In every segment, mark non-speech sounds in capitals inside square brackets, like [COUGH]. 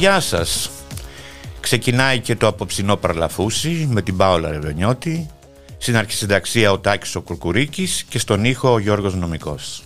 Γεια σας. Ξεκινάει και το απόψινό παραλαφούσι με την Πάολα Ρεβενιώτη, στην αρχισυνταξία ο Τάκης ο Κουρκουρίκης και στον ήχο ο Γιώργος Νομικός.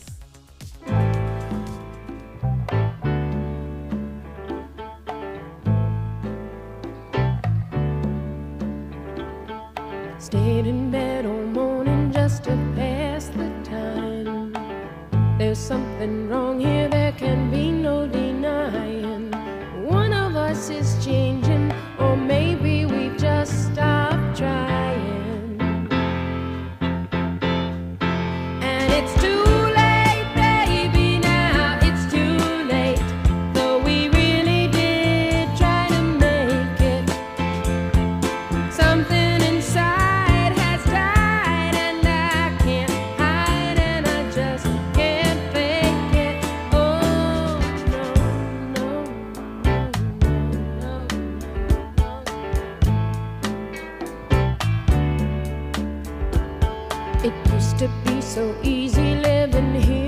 It used to be so easy living here.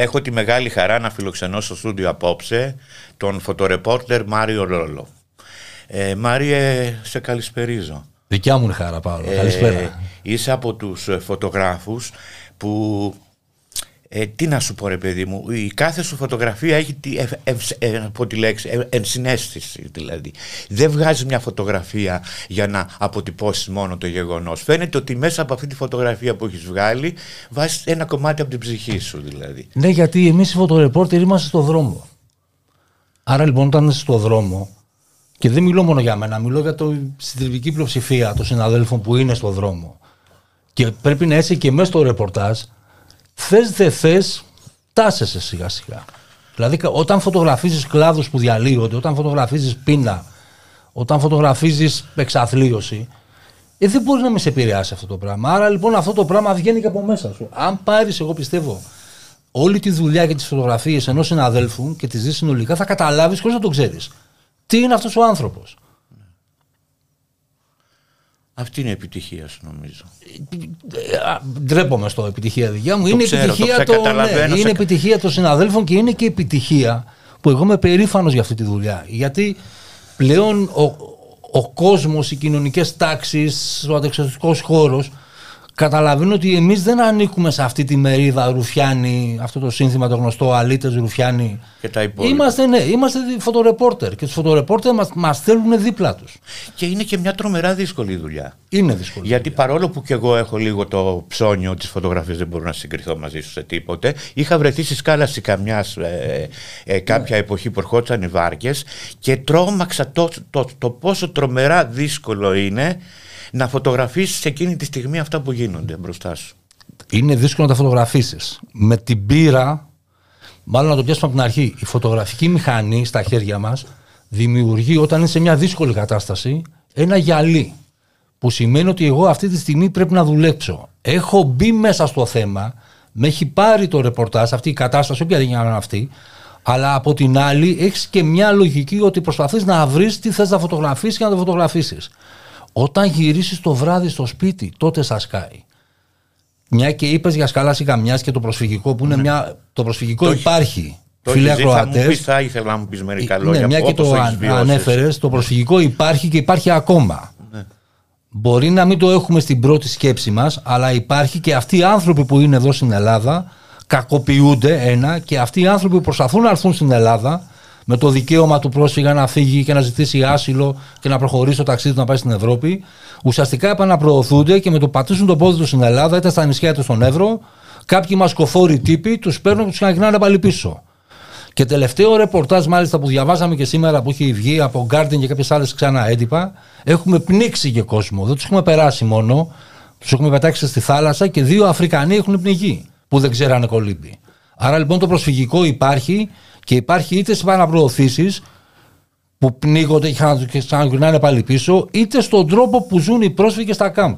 Έχω τη μεγάλη χαρά να φιλοξενώ στο στούντιο απόψε τον φωτορεπόρτερ Μάριο Ρόλο. Ε, Μάριε, σε καλησπερίζω. Δικιά μου χαρά, Παύλο. Ε, Καλησπέρα. Είσαι από τους φωτογράφους που ε, τι να σου πω ρε παιδί μου, η κάθε σου φωτογραφία έχει τη, ε, ε, πω τη λέξη, ε, ενσυναίσθηση δηλαδή. Δεν βγάζει μια φωτογραφία για να αποτυπώσεις μόνο το γεγονός. Φαίνεται ότι μέσα από αυτή τη φωτογραφία που έχεις βγάλει βάζεις ένα κομμάτι από την ψυχή σου δηλαδή. Ναι γιατί εμείς οι φωτορεπόρτερ είμαστε στο δρόμο. Άρα λοιπόν όταν είσαι στο δρόμο και δεν μιλώ μόνο για μένα, μιλώ για το συντριπτική πλειοψηφία των συναδέλφων που είναι στο δρόμο και πρέπει να είσαι και μέσα στο ρεπορτάζ θες δεν θες, τάσεσαι σιγά σιγά. Δηλαδή, όταν φωτογραφίζεις κλάδους που διαλύονται, όταν φωτογραφίζεις πείνα, όταν φωτογραφίζεις εξαθλίωση, ε, δεν μπορείς να με σε επηρεάσει αυτό το πράγμα. Άρα λοιπόν αυτό το πράγμα βγαίνει και από μέσα σου. Αν πάρεις, εγώ πιστεύω, όλη τη δουλειά και τις φωτογραφίες ενός συναδέλφου και τις δεις συνολικά, θα καταλάβεις χωρίς να το ξέρεις. Τι είναι αυτός ο άνθρωπος. Αυτή είναι η επιτυχία σου νομίζω. Ντρέπομαι στο επιτυχία δικιά μου. είναι, επιτυχία το, ναι, είναι επιτυχία των συναδέλφων και είναι και επιτυχία που εγώ είμαι περήφανος για αυτή τη δουλειά. Γιατί πλέον ο, ο κόσμος, οι κοινωνικές τάξεις, ο αντεξωτικός χώρος καταλαβαίνω ότι εμείς δεν ανήκουμε σε αυτή τη μερίδα Ρουφιάνη, αυτό το σύνθημα το γνωστό Αλίτες Ρουφιάνη. Και τα Είμαστε, ναι, είμαστε φωτορεπόρτερ και τους φωτορεπόρτερ μας, μας θέλουν δίπλα τους. Και είναι και μια τρομερά δύσκολη δουλειά. Είναι δύσκολη Γιατί παρόλο που και εγώ έχω λίγο το ψώνιο της φωτογραφίας δεν μπορώ να συγκριθώ μαζί σου σε τίποτε, είχα βρεθεί στη σκάλα καμιάς ε, ε, κάποια ναι. εποχή που ερχόντουσαν οι βάρκες και τρόμαξα το, το, το πόσο τρομερά δύσκολο είναι να φωτογραφίσεις εκείνη τη στιγμή αυτά που γίνονται μπροστά σου. Είναι δύσκολο να τα φωτογραφίσεις. Με την πείρα, μάλλον να το πιάσουμε από την αρχή, η φωτογραφική μηχανή στα χέρια μας δημιουργεί όταν είναι σε μια δύσκολη κατάσταση ένα γυαλί. Που σημαίνει ότι εγώ αυτή τη στιγμή πρέπει να δουλέψω. Έχω μπει μέσα στο θέμα, με έχει πάρει το ρεπορτάζ, αυτή η κατάσταση, όποια δεν είναι αυτή, αλλά από την άλλη έχεις και μια λογική ότι προσπαθείς να βρεις τι θες να φωτογραφίσεις και να το φωτογραφίσεις. Όταν γυρίσεις το βράδυ στο σπίτι, τότε σας κάει. Μια και είπες για σκαλά καμιά και το προσφυγικό που είναι ναι. μια. Το προσφυγικό το υπάρχει. Το Φίλε ακροατές. Θα ήθελα να μου πεις μερικά ε, ναι, λόγια. Ναι, μια και το ανέφερες, το προσφυγικό υπάρχει και υπάρχει ακόμα. Ναι. Μπορεί να μην το έχουμε στην πρώτη σκέψη μας, αλλά υπάρχει και αυτοί οι άνθρωποι που είναι εδώ στην Ελλάδα κακοποιούνται ένα και αυτοί οι άνθρωποι που προσπαθούν να έρθουν στην Ελλάδα με το δικαίωμα του πρόσφυγα να φύγει και να ζητήσει άσυλο και να προχωρήσει το ταξίδι του να πάει στην Ευρώπη, ουσιαστικά επαναπροωθούνται και με το πατήσουν το πόδι τους στην Ελλάδα, είτε στα νησιά είτε στον Εύρο, κάποιοι μασκοφόροι τύποι τους παίρνουν και τους ξαναγυρνάνε πάλι πίσω. Και τελευταίο ρεπορτάζ, μάλιστα που διαβάσαμε και σήμερα που έχει βγει από Guardian και κάποιες άλλες ξανά έντυπα, έχουμε πνίξει και κόσμο. Δεν τους έχουμε περάσει μόνο, τους έχουμε πετάξει στη θάλασσα και δύο Αφρικανοί έχουν πνιγεί που δεν ξέρανε κολύμπη. Άρα λοιπόν το προσφυγικό υπάρχει και υπάρχει είτε σε επαναπροωθήσει που πνίγονται και ξαναγυρνάνε πάλι πίσω, είτε στον τρόπο που ζουν οι πρόσφυγες στα κάμπ.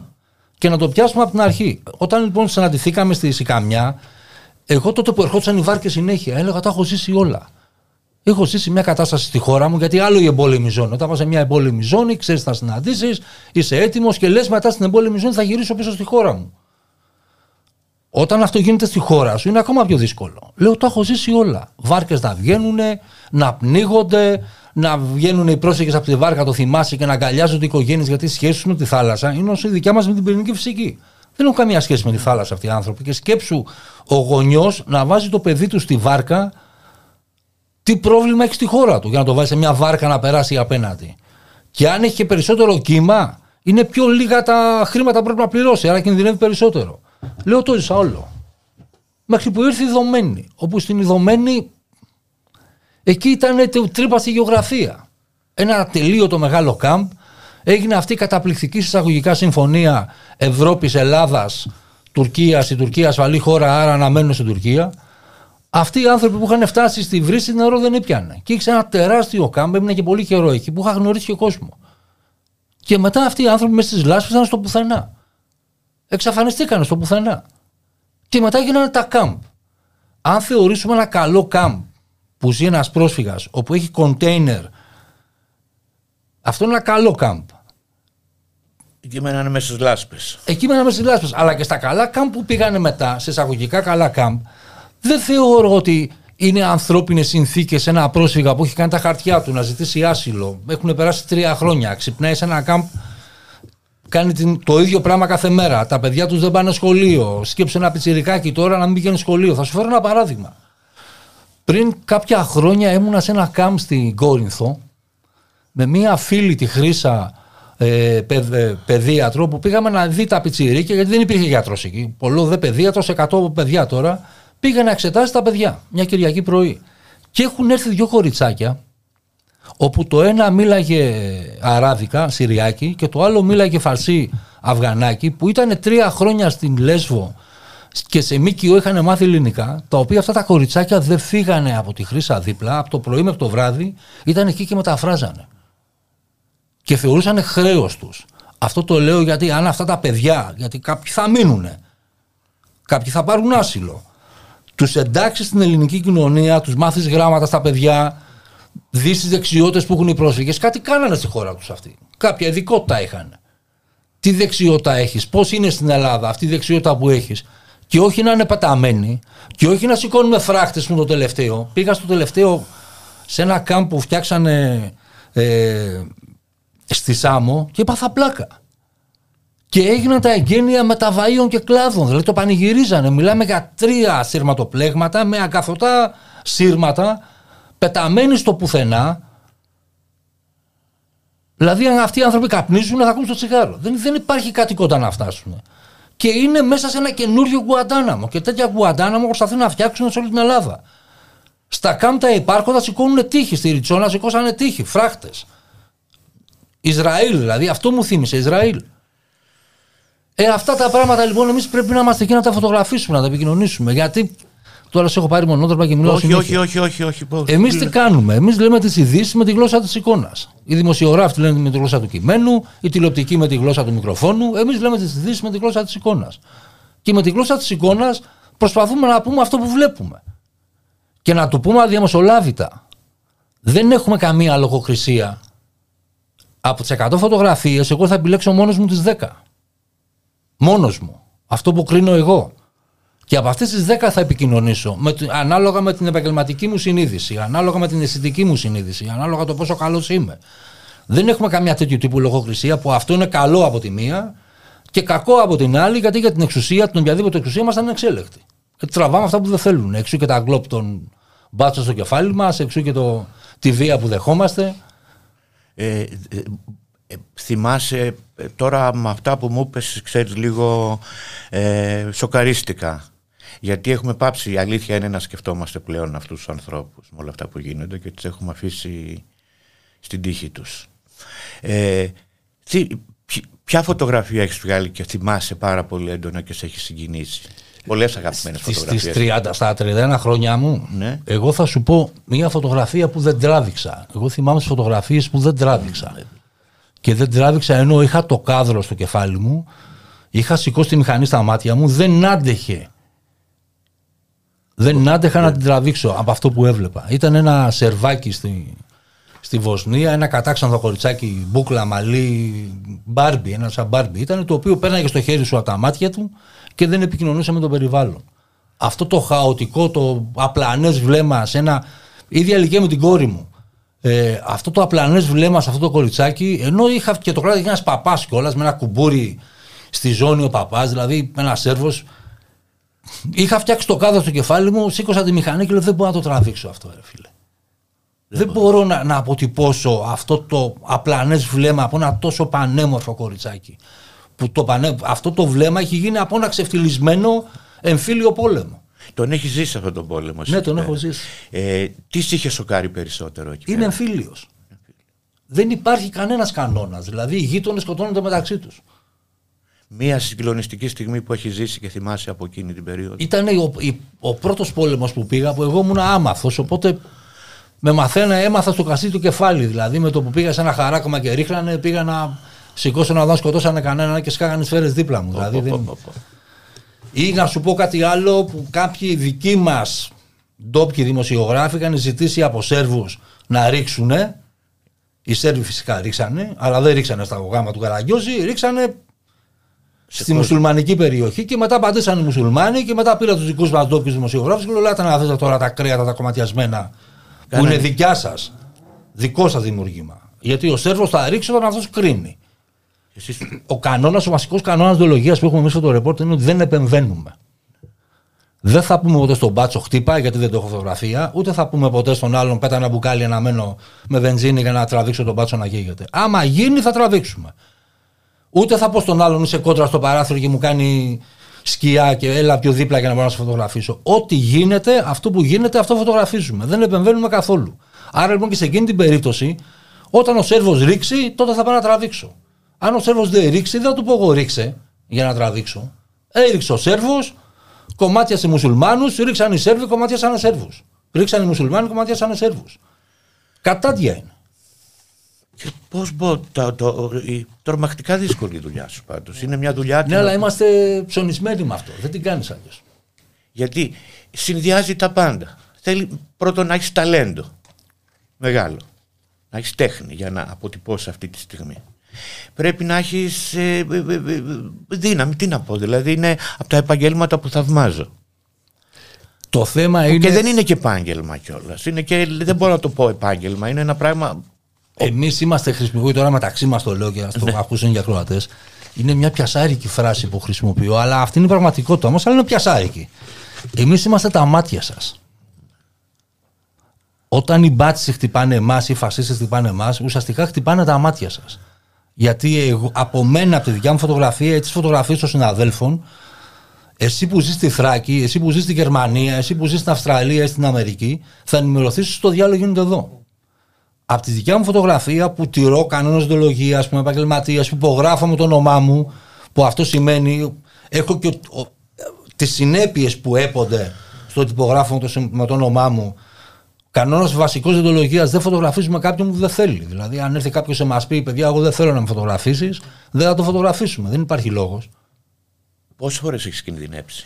Και να το πιάσουμε από την αρχή. Όταν λοιπόν συναντηθήκαμε στη Σικαμιά, εγώ τότε που ερχόντουσαν οι βάρκες συνέχεια, έλεγα τα έχω ζήσει όλα. Έχω ζήσει μια κατάσταση στη χώρα μου, γιατί άλλο η εμπόλεμη ζώνη. Όταν πας σε μια εμπόλεμη ζώνη, ξέρεις θα συναντήσεις, είσαι έτοιμος και λες μετά στην εμπόλεμη ζώνη θα γυρίσω πίσω στη χώρα μου. Όταν αυτό γίνεται στη χώρα σου είναι ακόμα πιο δύσκολο. Λέω το έχω ζήσει όλα. Βάρκες να βγαίνουν, να πνίγονται, να βγαίνουν οι πρόσφυγες από τη βάρκα, το θυμάσαι και να αγκαλιάζονται οι οικογένειες γιατί σχέση με τη θάλασσα είναι όσο η δικιά μας με την πυρηνική φυσική. Δεν έχουν καμία σχέση με τη θάλασσα αυτοί οι άνθρωποι. Και σκέψου ο γονιός να βάζει το παιδί του στη βάρκα, τι πρόβλημα έχει στη χώρα του για να το βάζει σε μια βάρκα να περάσει απέναντι. Και αν έχει και περισσότερο κύμα, είναι πιο λίγα τα χρήματα που πρέπει να πληρώσει, άρα κινδυνεύει περισσότερο. Λέω το ζήσα όλο. Μέχρι που ήρθε η δομένη. Όπου στην ειδωμένη εκεί ήταν τρύπα στη γεωγραφία. Ένα τελείωτο μεγάλο κάμπ. Έγινε αυτή η καταπληκτική εισαγωγικά συμφωνία Ευρώπης-Ελλάδας Τουρκίας, η Τουρκία ασφαλή χώρα, άρα αναμένουν στην Τουρκία. Αυτοί οι άνθρωποι που είχαν φτάσει στη βρύση νερό δεν έπιανε. Και είχε ένα τεράστιο κάμπ, έμεινε και πολύ καιρό εκεί, που είχα γνωρίσει και κόσμο. Και μετά αυτοί οι άνθρωποι μέσα στις λάσπες ήταν στο πουθενά εξαφανιστήκαν στο πουθενά. Και μετά γίνανε τα κάμπ. Αν θεωρήσουμε ένα καλό κάμπ που ζει ένας πρόσφυγας, όπου έχει κοντέινερ, αυτό είναι ένα καλό κάμπ. Εκεί μένανε μέσα στις λάσπες. Εκεί μένανε μέσα στις λάσπες. Αλλά και στα καλά κάμπ που πήγανε μετά, σε εισαγωγικά καλά κάμπ, δεν θεωρώ ότι είναι ανθρώπινες συνθήκες ένα πρόσφυγα που έχει κάνει τα χαρτιά του να ζητήσει άσυλο. Έχουν περάσει τρία χρόνια. Ξυπνάει σε ένα κάμπ κάνει την, το ίδιο πράγμα κάθε μέρα. Τα παιδιά τους δεν πάνε σχολείο. Σκέψε ένα πιτσιρικάκι τώρα να μην πηγαίνει σχολείο. Θα σου φέρω ένα παράδειγμα. Πριν κάποια χρόνια ήμουνα σε ένα κάμπ στην Κόρινθο με μία φίλη τη Χρύσα ε, ε, παιδίατρο που πήγαμε να δει τα πιτσιρίκια γιατί δεν υπήρχε γιατρός εκεί. Πολλό δε παιδίατρος, 100 παιδιά τώρα. Πήγα να εξετάσει τα παιδιά μια Κυριακή πρωί. Και έχουν έρθει δύο κοριτσάκια όπου το ένα μίλαγε αράβικα, Συριάκι και το άλλο μίλαγε φαρσί Αφγανάκι που ήταν τρία χρόνια στην Λέσβο και σε Μίκιο είχαν μάθει ελληνικά, τα οποία αυτά τα κοριτσάκια δεν φύγανε από τη Χρύσα δίπλα, από το πρωί μέχρι το βράδυ, ήταν εκεί και μεταφράζανε. Και θεωρούσαν χρέος τους. Αυτό το λέω γιατί αν αυτά τα παιδιά, γιατί κάποιοι θα μείνουν, κάποιοι θα πάρουν άσυλο, τους εντάξεις στην ελληνική κοινωνία, τους μάθεις γράμματα στα παιδιά, δεις τις δεξιότητες που έχουν οι πρόσφυγες, κάτι κάνανε στη χώρα τους αυτοί. Κάποια ειδικότητα είχαν. Τι δεξιότητα έχεις, πώς είναι στην Ελλάδα αυτή η δεξιότητα που έχεις. Και όχι να είναι παταμένοι, και όχι να σηκώνουμε φράχτες μου το τελευταίο. Πήγα στο τελευταίο σε ένα κάμπ που φτιάξανε ε, στη Σάμο και έπαθα πλάκα. Και έγιναν τα εγγένεια μεταβαΐων και κλάδων. Δηλαδή το πανηγυρίζανε. Μιλάμε για τρία σύρματοπλέγματα με ακαθωτά σύρματα πεταμένοι στο πουθενά. Δηλαδή, αν αυτοί οι άνθρωποι καπνίζουν, θα ακούν στο τσιγάρο. Δεν, δεν υπάρχει κάτι κοντά να φτάσουν. Και είναι μέσα σε ένα καινούριο Γουαντάναμο. Και τέτοια Γουαντάναμο προσπαθούν να φτιάξουν σε όλη την Ελλάδα. Στα κάμπτα υπάρχοντα σηκώνουν τείχη. Στη Ριτσόνα σηκώσανε τείχη, φράχτες. Ισραήλ δηλαδή, αυτό μου θύμισε, Ισραήλ. Ε, αυτά τα πράγματα λοιπόν εμείς πρέπει να είμαστε εκεί να τα φωτογραφίσουμε, να τα επικοινωνήσουμε. Γιατί Τώρα σε έχω πάρει μονόδρομα και μιλάω όχι, όχι, όχι, όχι, όχι, όχι. Εμείς τι κάνουμε; Εμείς λέμε τις ειδήσεις με τη γλώσσα της εικόνας. Οι δημοσιογράφοι λένε με τη γλώσσα του κειμένου, η τηλεοπτική με τη γλώσσα του μικροφόνου. Εμείς λέμε τις ειδήσεις με τη γλώσσα της εικόνας. Και με τη γλώσσα της εικόνας προσπαθούμε να πούμε αυτό που βλέπουμε. Και να το πούμε αδιαμοσολάβητα. Δεν έχουμε καμία λογοκρισία. Από τις 100 φωτογραφίες, εγώ θα επιλέξω μόνος μου τις 10. Μόνος μου. Αυτό που κρίνω εγώ. Και από αυτές τις 10 θα επικοινωνήσω με, ανάλογα με την επαγγελματική μου συνείδηση, ανάλογα με την αισθητική μου συνείδηση, ανάλογα το πόσο καλός είμαι. Δεν έχουμε καμιά τέτοιου τύπου λογοκρισία που αυτό είναι καλό από τη μία και κακό από την άλλη, γιατί για την εξουσία, την οποιαδήποτε εξουσία μας ήταν εξέλεκτη. Και τραβάμε αυτά που δεν θέλουν. Εξού και τα γκλόπ των μπάτσων στο κεφάλι μας, εξού και το, τη βία που δεχόμαστε. Ε, ε, ε θυμάσαι ε, τώρα με αυτά που μου είπες ξέρεις λίγο ε, σοκαρίστηκα γιατί έχουμε πάψει, η αλήθεια είναι να σκεφτόμαστε πλέον αυτούς τους ανθρώπους με όλα αυτά που γίνονται και τους έχουμε αφήσει στην τύχη τους. Ε, τι, ποια φωτογραφία έχεις βγάλει και θυμάσαι πάρα πολύ έντονα και σε έχεις συγκινήσει; Πολλές αγαπημένες φωτογραφίες. Στις 30, στα 31 χρόνια μου, ναι. εγώ θα σου πω μια φωτογραφία που δεν τράβηξα. Εγώ θυμάμαι τις φωτογραφίες που δεν τράβηξα. Ναι. Και δεν τράβηξα ενώ είχα το κάδρο στο κεφάλι μου, είχα σηκώσει τη μηχανή στα μάτια μου, δεν άντεχε δεν άντεχα να την τραβήξω από αυτό που έβλεπα. Ήταν ένα σερβάκι στη, στη Βοσνία, ένα κατάξανθο κοριτσάκι, μπούκλα, μαλλί, μπάρμπι, ένα σαν μπάρμπι. Ήταν το οποίο πέρναγε στο χέρι σου από τα μάτια του και δεν επικοινωνούσε με το περιβάλλον. Αυτό το χαοτικό, το απλανές βλέμμα σε ένα. ίδια ηλικία με την κόρη μου. Ε, αυτό το απλανές βλέμμα σε αυτό το κοριτσάκι, ενώ είχα και το κράτος ένας παπάς κιόλας με ένα κουμπούρι στη ζώνη ο παπάς, δηλαδή ένα Σέρβος Είχα φτιάξει το κάδο στο κεφάλι μου, σήκωσα τη μηχανή και λέω δεν μπορώ να το τραβήξω αυτό, ρε φίλε. Δεν, μπορώ να, να αποτυπώσω αυτό το απλανές βλέμμα από ένα τόσο πανέμορφο κοριτσάκι. Που το πανέ, αυτό το βλέμμα έχει γίνει από ένα ξεφτυλισμένο εμφύλιο πόλεμο. Τον έχει ζήσει αυτόν τον πόλεμο. Ναι, τον έχω ζήσει. Ε, τι σε είχε σοκάρει περισσότερο εκεί. Είναι εμφύλιος. Δεν υπάρχει κανένας κανόνας. Δηλαδή οι γείτονες σκοτώνονται μεταξύ τους μία συγκλονιστική στιγμή που έχει ζήσει και θυμάσαι από εκείνη την περίοδο. Ήταν ο, ο πρώτος πόλεμος που πήγα που εγώ ήμουν άμαθος. Οπότε με μαθαίνα έμαθα στο καστί του κεφάλι. Δηλαδή με το που πήγα σε ένα χαράκωμα και ρίχνανε, πήγα να σηκώσω να δω σκοτώσανε κανένα και σκάγανε σφαίρες δίπλα μου. Δηλαδή, δεν... Ή να σου πω κάτι άλλο που κάποιοι δικοί μας ντόπιοι δημοσιογράφοι είχαν ζητήσει από Σέρβους να ρίξουν. Οι Σέρβοι φυσικά ρίξανε, αλλά δεν ρίξανε στα γάμα του Καραγκιόζη, ρίξανε στη μουσουλμανική περιοχή και μετά απαντήσαν οι μουσουλμάνοι και μετά πήρα τους δικούς μας ντόπιους δημοσιογράφους και λέω: Λέτε να δείτε τώρα τα κρέατα, τα κομματιασμένα που είναι δικιά σας, δικό σας δημιουργήμα. Γιατί ο Σέρβος θα ρίξει όταν αυτός κρίνει. Εσείς... Ο κανόνας, ο βασικός κανόνας διολογία που έχουμε εμείς στο ρεπόρτ είναι ότι δεν επεμβαίνουμε. Δεν θα πούμε ποτέ στον μπάτσο χτύπα γιατί δεν το έχω φωτογραφία, ούτε θα πούμε ποτέ στον άλλον πέτα ένα μπουκάλι αναμένο με βενζίνη για να τραβήξω τον μπάτσο να γίγεται. Άμα γίνει θα τραβήξουμε. Ούτε θα πω στον άλλον είσαι κόντρα στο παράθυρο και μου κάνει σκιά και έλα πιο δίπλα για να μπορώ να σε φωτογραφίσω. Ό,τι γίνεται, αυτό που γίνεται, αυτό φωτογραφίζουμε. Δεν επεμβαίνουμε καθόλου. Άρα λοιπόν και σε εκείνη την περίπτωση, όταν ο Σέρβος ρίξει, τότε θα πάω να τραβήξω. Αν ο Σέρβος δεν ρίξει, δεν θα του πω εγώ ρίξε για να τραβήξω. Έριξε ο Σέρβος, κομμάτια σε μουσουλμάνους, ρίξαν οι Σέρβοι, κομμάτια σαν Σέρβους. Ρίξαν οι μουσουλμάνοι, κομμάτια σαν Σέρβους. Κατάδια είναι. Και πώς μπορώ. Το, το, η τρομακτικά δύσκολη η δουλειά σου πάντως. Είναι μια δουλειά. Ναι, αλλά είμαστε ψωνισμένοι με αυτό. Δεν την κάνεις αλλιώς. Γιατί συνδυάζει τα πάντα. Θέλει πρώτον να έχεις ταλέντο. Μεγάλο. Να έχεις τέχνη για να αποτυπώσεις αυτή τη στιγμή. Πρέπει να έχεις ε, ε, ε, δύναμη. Τι να πω, δηλαδή είναι από τα επαγγέλματα που θαυμάζω. Το θέμα είναι. Και δεν είναι και επάγγελμα κιόλας. Δεν μπορώ να το πω επάγγελμα. Είναι ένα πράγμα Εμείς είμαστε χρησιμοποιοί τώρα μεταξύ μας το λέω και να το ναι. ακούσουν για ακροατές. Είναι μια πιασάρικη φράση που χρησιμοποιώ, αλλά αυτή είναι η πραγματικότητα όμως, αλλά είναι πιασάρικη. Εμείς είμαστε τα μάτια σας. Όταν οι μπάτσοι χτυπάνε εμάς, οι φασίστες χτυπάνε εμάς, ουσιαστικά χτυπάνε τα μάτια σας. Γιατί εγώ, από μένα, από τη δικιά μου φωτογραφία ή τι φωτογραφίες των συναδέλφων, εσύ που ζεις στη Θράκη, εσύ που ζεις στη Γερμανία, εσύ που ζεις στην Αυστραλία ή στην Αμερική, θα ενημερωθείς στο διάλογο γίνεται εδώ από τη δικιά μου φωτογραφία που τηρώ κανόνα δολογία, πούμε, επαγγελματίας, που υπογράφω με το όνομά μου, που αυτό σημαίνει. Έχω και τις συνέπειες που έπονται στο ότι υπογράφω με το, με το όνομά μου. Κανόνας βασικός διοντολογία δεν φωτογραφίζουμε κάποιον που δεν θέλει. Δηλαδή, αν έρθει κάποιος σε μας πει, παιδιά, εγώ δεν θέλω να με φωτογραφίσεις, δεν θα το φωτογραφίσουμε. Δεν υπάρχει λόγος. Πόσες φορές έχεις κινδυνεύσει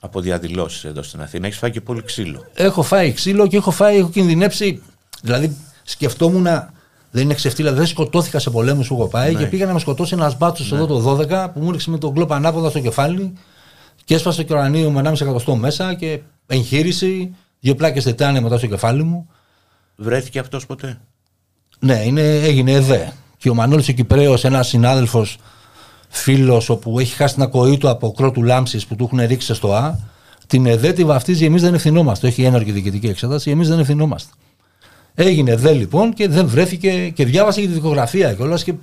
από διαδηλώσεις εδώ στην Αθήνα, έχεις φάει και πολύ ξύλο. Έχω φάει ξύλο και έχω φάει, έχω κινδυνεύσει. Δηλαδή, σκεφτόμουν δεν είναι ξεφτύλα, δεν σκοτώθηκα σε πολέμους που έχω πάει ναι. και πήγα να με σκοτώσει ένας μπάτσος ναι. εδώ το 12 που μου ρίξε με τον κλόπ ανάποδα στο κεφάλι και έσπασε το ουρανίο με 1,5 εκατοστό μέσα και εγχείρηση, δύο πλάκες τετάνε μετά στο κεφάλι μου. Βρέθηκε αυτός ποτέ; Ναι, είναι, έγινε ΕΔΕ. Και ο Μανώλης ο Κυπρέος, ένας συνάδελφος φίλος, όπου έχει χάσει την ακοή του από κρότου λάμψης που του έχουν ρίξει στο Α, την ΕΔΕ τη βαφτίζει εμείς δεν ευθυνόμαστε. Έχει έναρκη διοικητική εξέταση, εμείς δεν ευθυνόμαστε. Έγινε δε λοιπόν και δεν βρέθηκε και διάβασε και τη δικογραφία κιόλας και.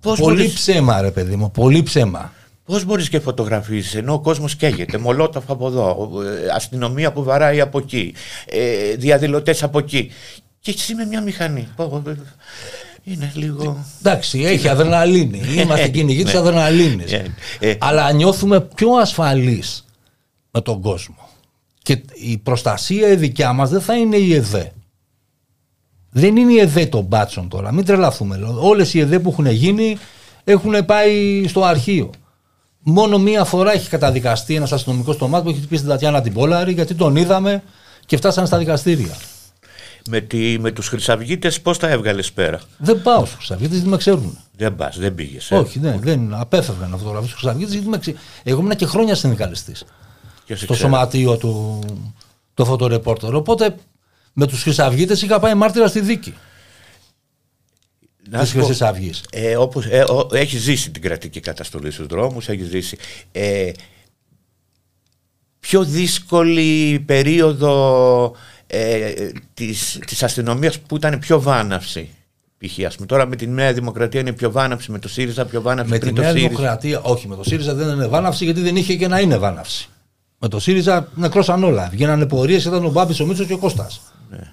Πώς πολύ μπορείς... ψέμα, ρε παιδί μου, πολύ ψέμα. Πώς μπορείς και φωτογραφίζει ενώ ο κόσμος καίγεται, μολότοφ από εδώ, ε, αστυνομία που βαράει από εκεί, ε, διαδηλωτές από εκεί. Και εσύ με μια μηχανή. Είναι λίγο. Εντάξει, έχει αδρεναλίνη. Είμαστε κυνηγοί τη αδρεναλίνης. Αλλά νιώθουμε πιο ασφαλείς με τον κόσμο. Και η προστασία η δικιά μας δεν θα είναι η ΕΔΕ. Δεν είναι η ΕΔΕ των μπάτσων τώρα. Μην τρελαθούμε. Όλες οι ΕΔΕ που έχουν γίνει έχουν πάει στο αρχείο. Μόνο μία φορά έχει καταδικαστεί ένας αστυνομικός στο μάτι που έχει χτυπήσει την Τατιάνα την Πόλαρη γιατί τον είδαμε και φτάσανε στα δικαστήρια. Με, τη, με τους χρυσαυγίτες πώς τα έβγαλες πέρα; Δεν πάω στους χρυσαυγίτες γιατί με ξέρουν. Δεν πας, δεν πήγες. Ε. Όχι, δεν, δεν απέφευγαν να φωτογραφίσω στους χρυσαυγίτες γιατί με ξέρουν. Εγώ ήμουν και χρόνια συνδικαλιστής στο σωματείο του το φωτορεπόρτερ. Οπότε με τους Χρυσαυγίτε είχα πάει μάρτυρα στη δίκη. Να σου ε, όπως, ε, έχεις ζήσει την κρατική καταστολή στους δρόμους, έχεις ζήσει. Ε, πιο δύσκολη περίοδο ε, της, της αστυνομίας που ήταν πιο βάναυση. Π.χ. τώρα με τη Νέα Δημοκρατία είναι πιο βάναυση, με το ΣΥΡΙΖΑ πιο βάναυση. Με τη Νέα Δημοκρατία, όχι, με το ΣΥΡΙΖΑ δεν είναι βάναυση γιατί δεν είχε και να είναι βάναυση. Με το ΣΥΡΙΖΑ νεκρώσαν όλα. Βγαίνανε πορείες, ήταν ο Μπάμπης, ο Μίτσος και ο Κώστας. Ναι.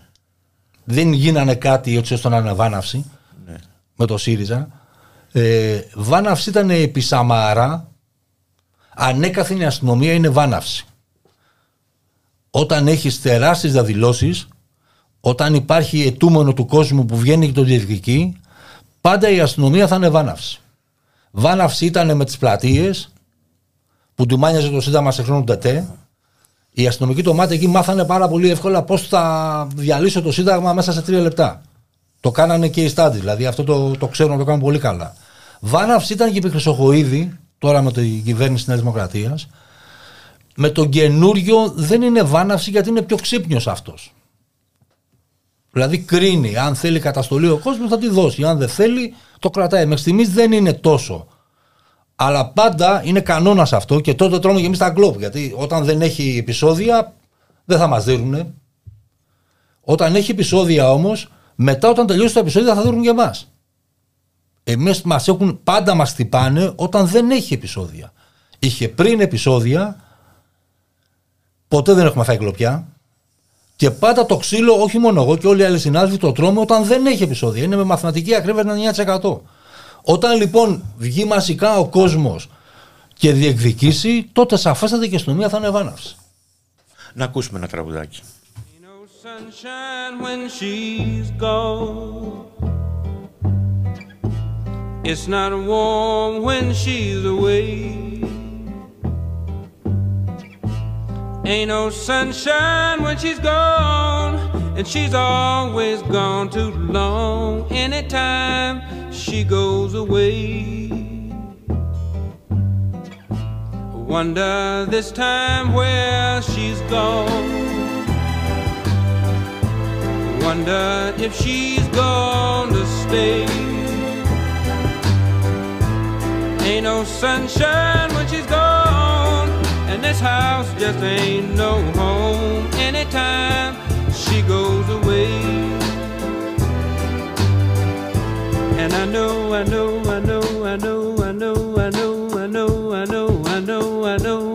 Δεν γίνανε κάτι έτσι ώστε να είναι βάναυση ναι. με το ΣΥΡΙΖΑ. Ε, βάναυση ήταν επί Σαμάρα. Ανέκαθεν η αστυνομία είναι βάναυση. Όταν έχεις τεράστιες διαδηλώσεις, όταν υπάρχει ετούμενο του κόσμου που βγαίνει και το διεκδικεί, πάντα η αστυνομία θα είναι βάναυση. Βάναυση ήταν με τις πλατείες, που του μάνιαζε το Σύνταγμα σε χρόνο τετέ. Οι αστυνομικοί το μάτι εκεί μάθανε πάρα πολύ εύκολα πώς θα διαλύσω το Σύνταγμα μέσα σε τρία λεπτά. Το κάνανε και οι στάντι, δηλαδή αυτό το, το ξέρουν να το κάνουν πολύ καλά. Βάναυση ήταν και επί Χρυσοχοίδη, τώρα με την κυβέρνηση της Νέας Δημοκρατίας. Με τον καινούριο δεν είναι βάναυση γιατί είναι πιο ξύπνιος αυτός. Δηλαδή κρίνει. Αν θέλει καταστολή ο κόσμος θα τη δώσει. Αν δεν θέλει, το κρατάει. Μέχρι στιγμής δεν είναι τόσο. Αλλά πάντα είναι κανόνας αυτό και τότε τρώμε και εμεί τα γκλόπ. Γιατί όταν δεν έχει επεισόδια, δεν θα μας δίνουν. Όταν έχει επεισόδια όμως, μετά όταν τελειώσει τα επεισόδια θα δίνουν και εμά. Εμείς μας έχουν πάντα μας χτυπάνε όταν δεν έχει επεισόδια. Είχε πριν επεισόδια, ποτέ δεν έχουμε φάει κλοπιά. Και πάντα το ξύλο, όχι μόνο εγώ και όλοι οι άλλοι συνάδελφοι, το τρώμε όταν δεν έχει επεισόδια. Είναι με μαθηματική ακρίβεια 9%. Όταν λοιπόν βγει μαζικά ο κόσμος και διεκδικήσει, τότε σαφέστατα και η αστυνομία θα είναι ευάναυση. Να ακούσουμε ένα τραγουδάκι. It's not warm when she's away. Ain't no sunshine when she's gone, and she's always gone too long. Anytime she goes away, wonder this time where she's gone. Wonder if she's gone to stay. Ain't no sunshine when she's gone. And this house just ain't no home anytime she goes away. And I know, I know, I know, I know, I know, I know, I know, I know, I know, I know,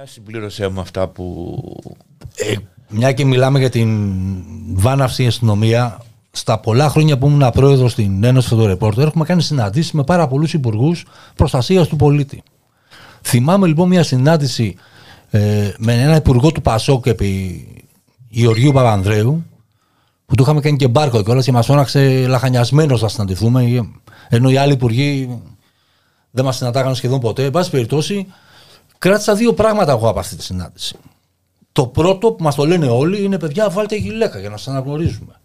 Για συμπλήρωσέ μου αυτά που... Ε, μια και μιλάμε για την βάναυση αστυνομία, στα πολλά χρόνια που ήμουν πρόεδρος στην Ένωση Φωτορεπόρτερ, έχουμε κάνει συναντήσεις με πάρα πολλούς υπουργούς προστασίας του πολίτη. Θυμάμαι λοιπόν μια συνάντηση ε, με ένα υπουργό του Πασόκ επί Γεωργίου Παπανδρέου, που του είχαμε κάνει και μπάρκο κιόλας και μας φώναξε λαχανιασμένος να συναντηθούμε, ενώ οι άλλοι υπουργοί δεν μας συναντάγανε σχεδόν ποτέ. Εν πάση περιπτώσει, κράτησα δύο πράγματα εγώ από αυτή τη συνάντηση. Το πρώτο που μας το λένε όλοι είναι παιδιά, βάλτε γυλαίκα για να σας αναγνωρίζουμε.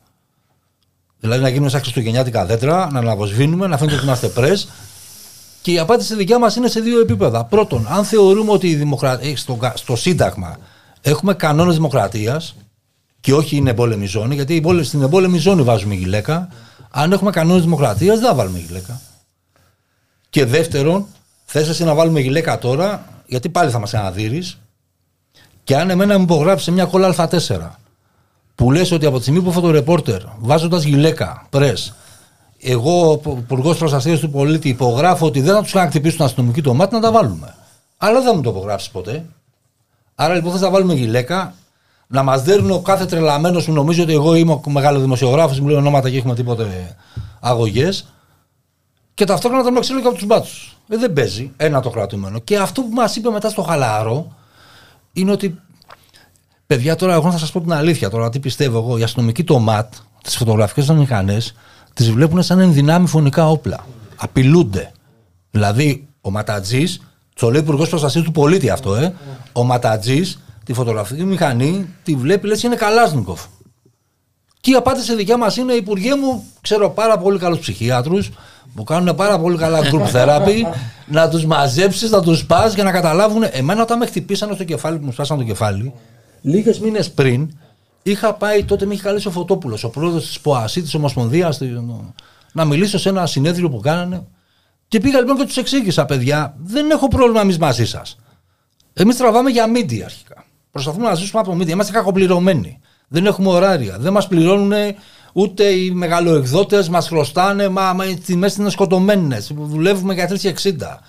Δηλαδή να γίνουμε σαν χριστουγεννιάτικα δέντρα, να αναβοσβήνουμε, να φαίνεται ότι είμαστε πρες. Και η απάντηση δικιά μας είναι σε δύο επίπεδα. Πρώτον, αν θεωρούμε ότι η δημοκρατία, στο, στο Σύνταγμα έχουμε κανόνες δημοκρατίας και όχι είναι εμπόλεμη ζώνη, γιατί στην εμπόλεμη ζώνη βάζουμε γυλαίκα. Αν έχουμε κανόνες δημοκρατίας, δεν θα βάλουμε γυλαίκα. Και δεύτερον, θες εσύ να βάλουμε γυλαίκα τώρα, γιατί πάλι θα μας αναδείρει. Και αν εμένα μου υπογράψει μια κόλλα Α4 που λες ότι από τη στιγμή που φωτορεπόρτερ βάζοντας γυλαίκα, πρε, εγώ, υπουργός προστασίας του πολίτη, υπογράφω ότι δεν θα τους είχαν χτυπήσει τον αστυνομική το μάτι να τα βάλουμε. Αλλά δεν μου το υπογράψεις ποτέ. Άρα λοιπόν θα τα βάλουμε γυλαίκα, να μας δέρνει ο κάθε τρελαμένος που νομίζει ότι εγώ είμαι ο μεγάλο δημοσιογράφο, μου λέει ονόματα και έχουμε τίποτε αγωγές. Και ταυτόχρονα να τον ξύλο και από τους μπάτσους. Ε, δεν παίζει. Ένα το κρατούμενο. Και αυτό που μας είπε μετά στο χαλάρο είναι ότι. Παιδιά, τώρα εγώ θα σας πω την αλήθεια. Τώρα τι πιστεύω εγώ. Οι αστυνομικοί το ΜΑΤ, τις φωτογραφικές των μηχανές, τις βλέπουν σαν ενδυνάμει φωνικά όπλα. Απειλούνται. Δηλαδή, ο Ματατζής, το λέει υπουργός προστασίας του πολίτη αυτό, ε. Ο Ματατζής, τη φωτογραφική μηχανή, τη βλέπει, λες είναι Καλάσνικοφ. Και η απάντηση δικιά μας είναι: Υπουργέ μου, ξέρω πάρα πολύ καλούς ψυχίατρου που κάνουν πάρα πολύ καλά group therapy, να τους μαζέψεις, να τους πας για να καταλάβουν. Εμένα, όταν με χτυπήσανε στο κεφάλι, που μου σπάσανε το κεφάλι, λίγες μήνες πριν, Είχα πάει τότε, με είχε καλέσει ο Φωτόπουλος, ο πρόεδρος της ΠΟΑΣΥ, της Ομοσπονδίας, να μιλήσω σε ένα συνέδριο που κάνανε. Και πήγα λοιπόν και τους εξήγησα, παιδιά, δεν έχω πρόβλημα εμείς μαζί σας. Εμείς τραβάμε για μίντια αρχικά. Προσπαθούμε να ζήσουμε από μίντια. Είμαστε κακοπληρωμένοι. Δεν έχουμε ωράρια. Δεν μας πληρώνουν ούτε οι μεγαλοεκδότες, μας χρωστάνε. Μα, μα οι τιμές είναι σκοτωμένες. Δουλεύουμε για 3,60.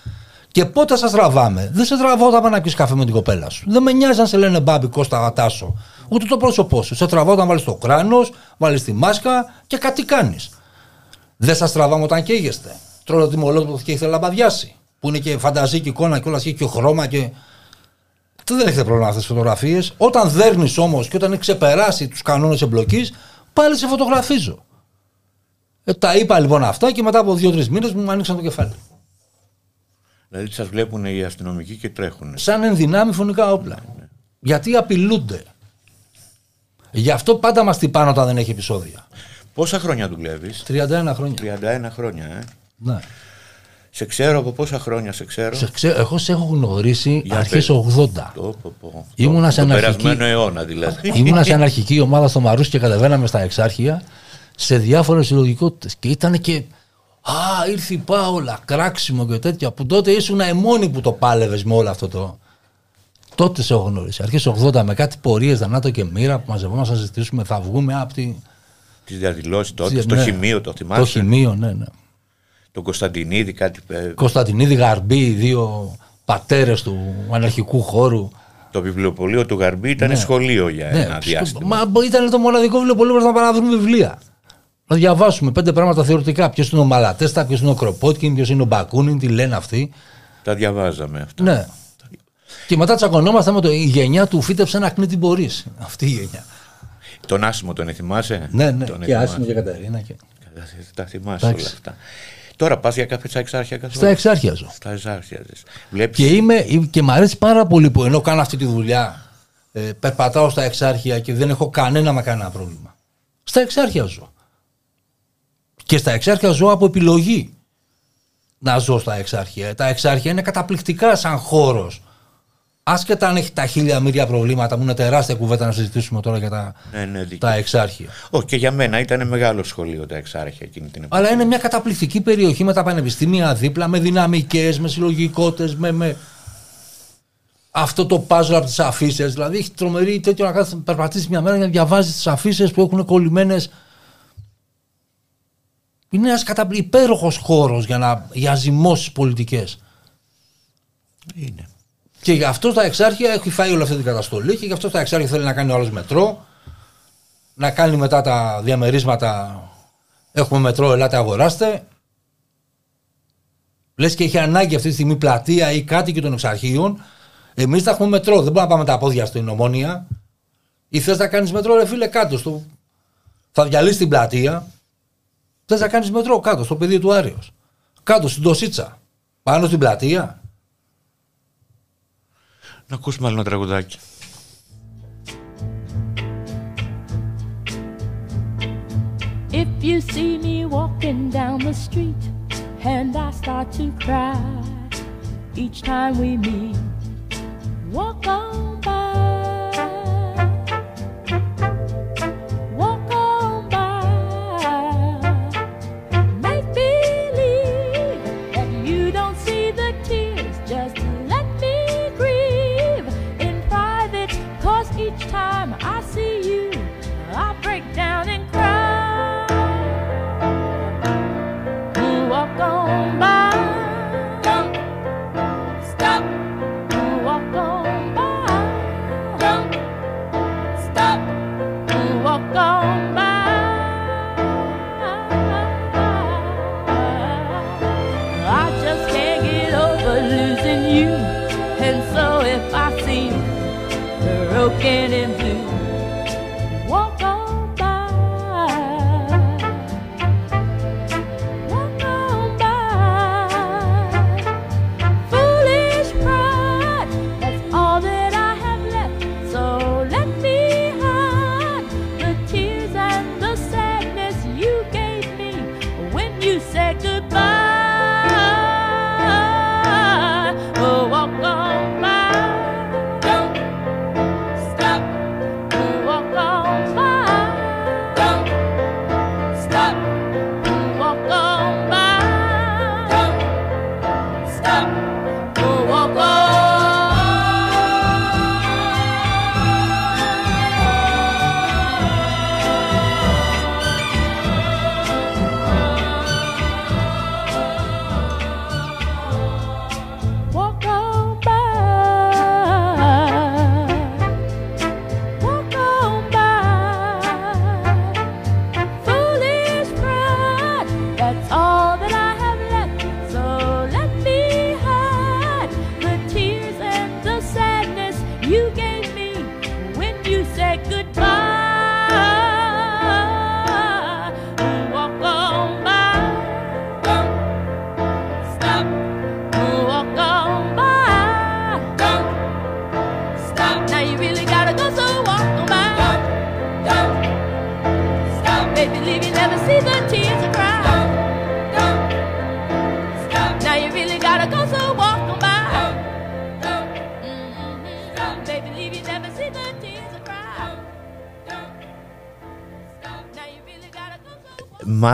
Και πότε σας τραβάμε; Δεν σε τραβάω όταν να πει καφέ με την κοπέλα σου. Δεν με νοιάζει αν σε λένε μπάμπι, Κώστα, γατάσο. Ούτε το πρόσωπό σου. Σε τραβάω όταν βάλεις το κράνος, βάλεις τη μάσκα και κάτι κάνεις. Δεν σας τραβάμε όταν καίγεστε. Τρώω το μολότο και ήθελα να μπαδιάσει. Που είναι και φανταζή εικόνα και όλα και χρώμα και. Δεν έχετε πρόβλημα αυτές τις φωτογραφίες. Όταν δέρνεις όμως και όταν έχει ξεπεράσει τους κανόνες εμπλοκής, πάλι σε φωτογραφίζω. Ε, τα είπα λοιπόν αυτά και μετά από δύο-τρεις μήνες μου άνοιξαν το κεφάλι. Δηλαδή σας βλέπουν οι αστυνομικοί και τρέχουν. Σαν ενδυνάμει φωνικά όπλα. Ναι, ναι. Γιατί απειλούνται. Γι' αυτό πάντα μας τυπάνε όταν δεν έχει επεισόδια. Πόσα χρόνια δουλεύεις, 31 χρόνια. 31 χρόνια, ε. Ναι. Σε ξέρω από πόσα χρόνια σε ξέρω. Σε ξέρω εγώ σε έχω γνωρίσει αρχές 80. Το, πω, πω. Ήμουνα σε αναρχική... περασμένο αιώνα δηλαδή. [LAUGHS] Ήμουνα σε αναρχική ομάδα στο Μαρούς και κατεβαίναμε στα εξάρχεια σε διάφορες συλλογικότητες. Και ήταν και. Α, ήρθε η Πάολα, κράξιμο και τέτοια. Που τότε ήσουν η μόνη που το πάλευες με όλο αυτό το. Τότε σε έχω γνωρίσει. Αρχές 80 με κάτι πορείες, Δανάτο και Μοίρα που μαζευόμαστε να ζητήσουμε, θα βγούμε από τη. Τις διαδηλώσεις τότε, στο ναι. χημείο το θυμάσαι; Το χημείο, ναι, ναι. Τον Κωνσταντινίδη, κάτι. Ε, Κωνσταντινίδη Γαρμπή, δύο πατέρες του αναρχικού χώρου. Το βιβλιοπωλείο του Γαρμπή ήταν ναι. σχολείο για ναι. ένα διάστημα. Μα ήταν το μοναδικό βιβλιοπωλείο που να πάμε να βρούμε βιβλία. Να διαβάσουμε πέντε πράγματα θεωρητικά. Ποιος είναι ο Μαλατέστα, ποιος είναι ο Κροπότκιν, ποιος είναι ο Μπακούνιν, τι λένε αυτοί. Τα διαβάζαμε αυτά. Ναι. Και μετά τσακωνόμαστε με το η γενιά του φύτεψε ένα κνήτη μπορεί. Αυτή η γενιά. Τον Άσιμο τον θυμάσαι. Ναι, ναι. Τον και Άσιμο και Καταρίνα. Και... Τα θυμάσαι όλα αυτά. Τώρα πας για κάποια στα εξάρχεια καθόλου. Στα εξάρχεια ζω. Στα εξάρχεια Βλέπεις... Και, είμαι, και μου αρέσει πάρα πολύ που ενώ κάνω αυτή τη δουλειά, ε, περπατάω στα εξάρχεια και δεν έχω κανένα με κανένα πρόβλημα. Στα εξάρχεια ζω. Και στα εξάρχεια ζω από επιλογή να ζω στα εξάρχεια. Τα εξάρχεια είναι καταπληκτικά σαν χώρος Άσχετα αν έχει τα χίλια μύρια προβλήματα, μου είναι τεράστια κουβέντα να συζητήσουμε τώρα για τα, ναι, ναι, τα εξάρχεια. Όχι, και για μένα ήταν μεγάλο σχολείο τα εξάρχεια εκείνη την εποχή. Αλλά είναι μια καταπληκτική περιοχή με τα πανεπιστήμια δίπλα, με δυναμικές, με συλλογικότητε, με, με, αυτό το πάζο από τις αφήσει. Δηλαδή έχει τρομερή τέτοιο να κάθεσαι περπατήσεις μια μέρα για να διαβάζεις τις αφήσει που έχουν κολλημένες. Είναι ένας κατα... υπέροχος χώρος για, για ζυμώσεις πολιτικές. Είναι. Και γι' αυτό τα εξάρχεια έχει φάει όλη αυτή την καταστολή και γι' αυτό τα εξάρχεια θέλει να κάνει ο άλλος μετρό. Να κάνει μετά τα διαμερίσματα. Έχουμε μετρό, ελάτε αγοράστε. Λες και έχει ανάγκη αυτή τη στιγμή πλατεία ή κάτι και των εξαρχείων. Εμείς θα έχουμε μετρό. Δεν μπορούμε να πάμε τα πόδια στην ομόνια. Ή θες να κάνεις μετρό, ρε φίλε, κάτω. Στο... Θα διαλύσεις την πλατεία. Θες να κάνεις μετρό κάτω, στο πεδίο του Άριος. Κάτω στην Τωσίτσα. Πάνω στην πλατεία. Να ακούσουμε άλλο ένα τραγουδάκι. If you see me walking down the street and I start to cry each time we meet, walk on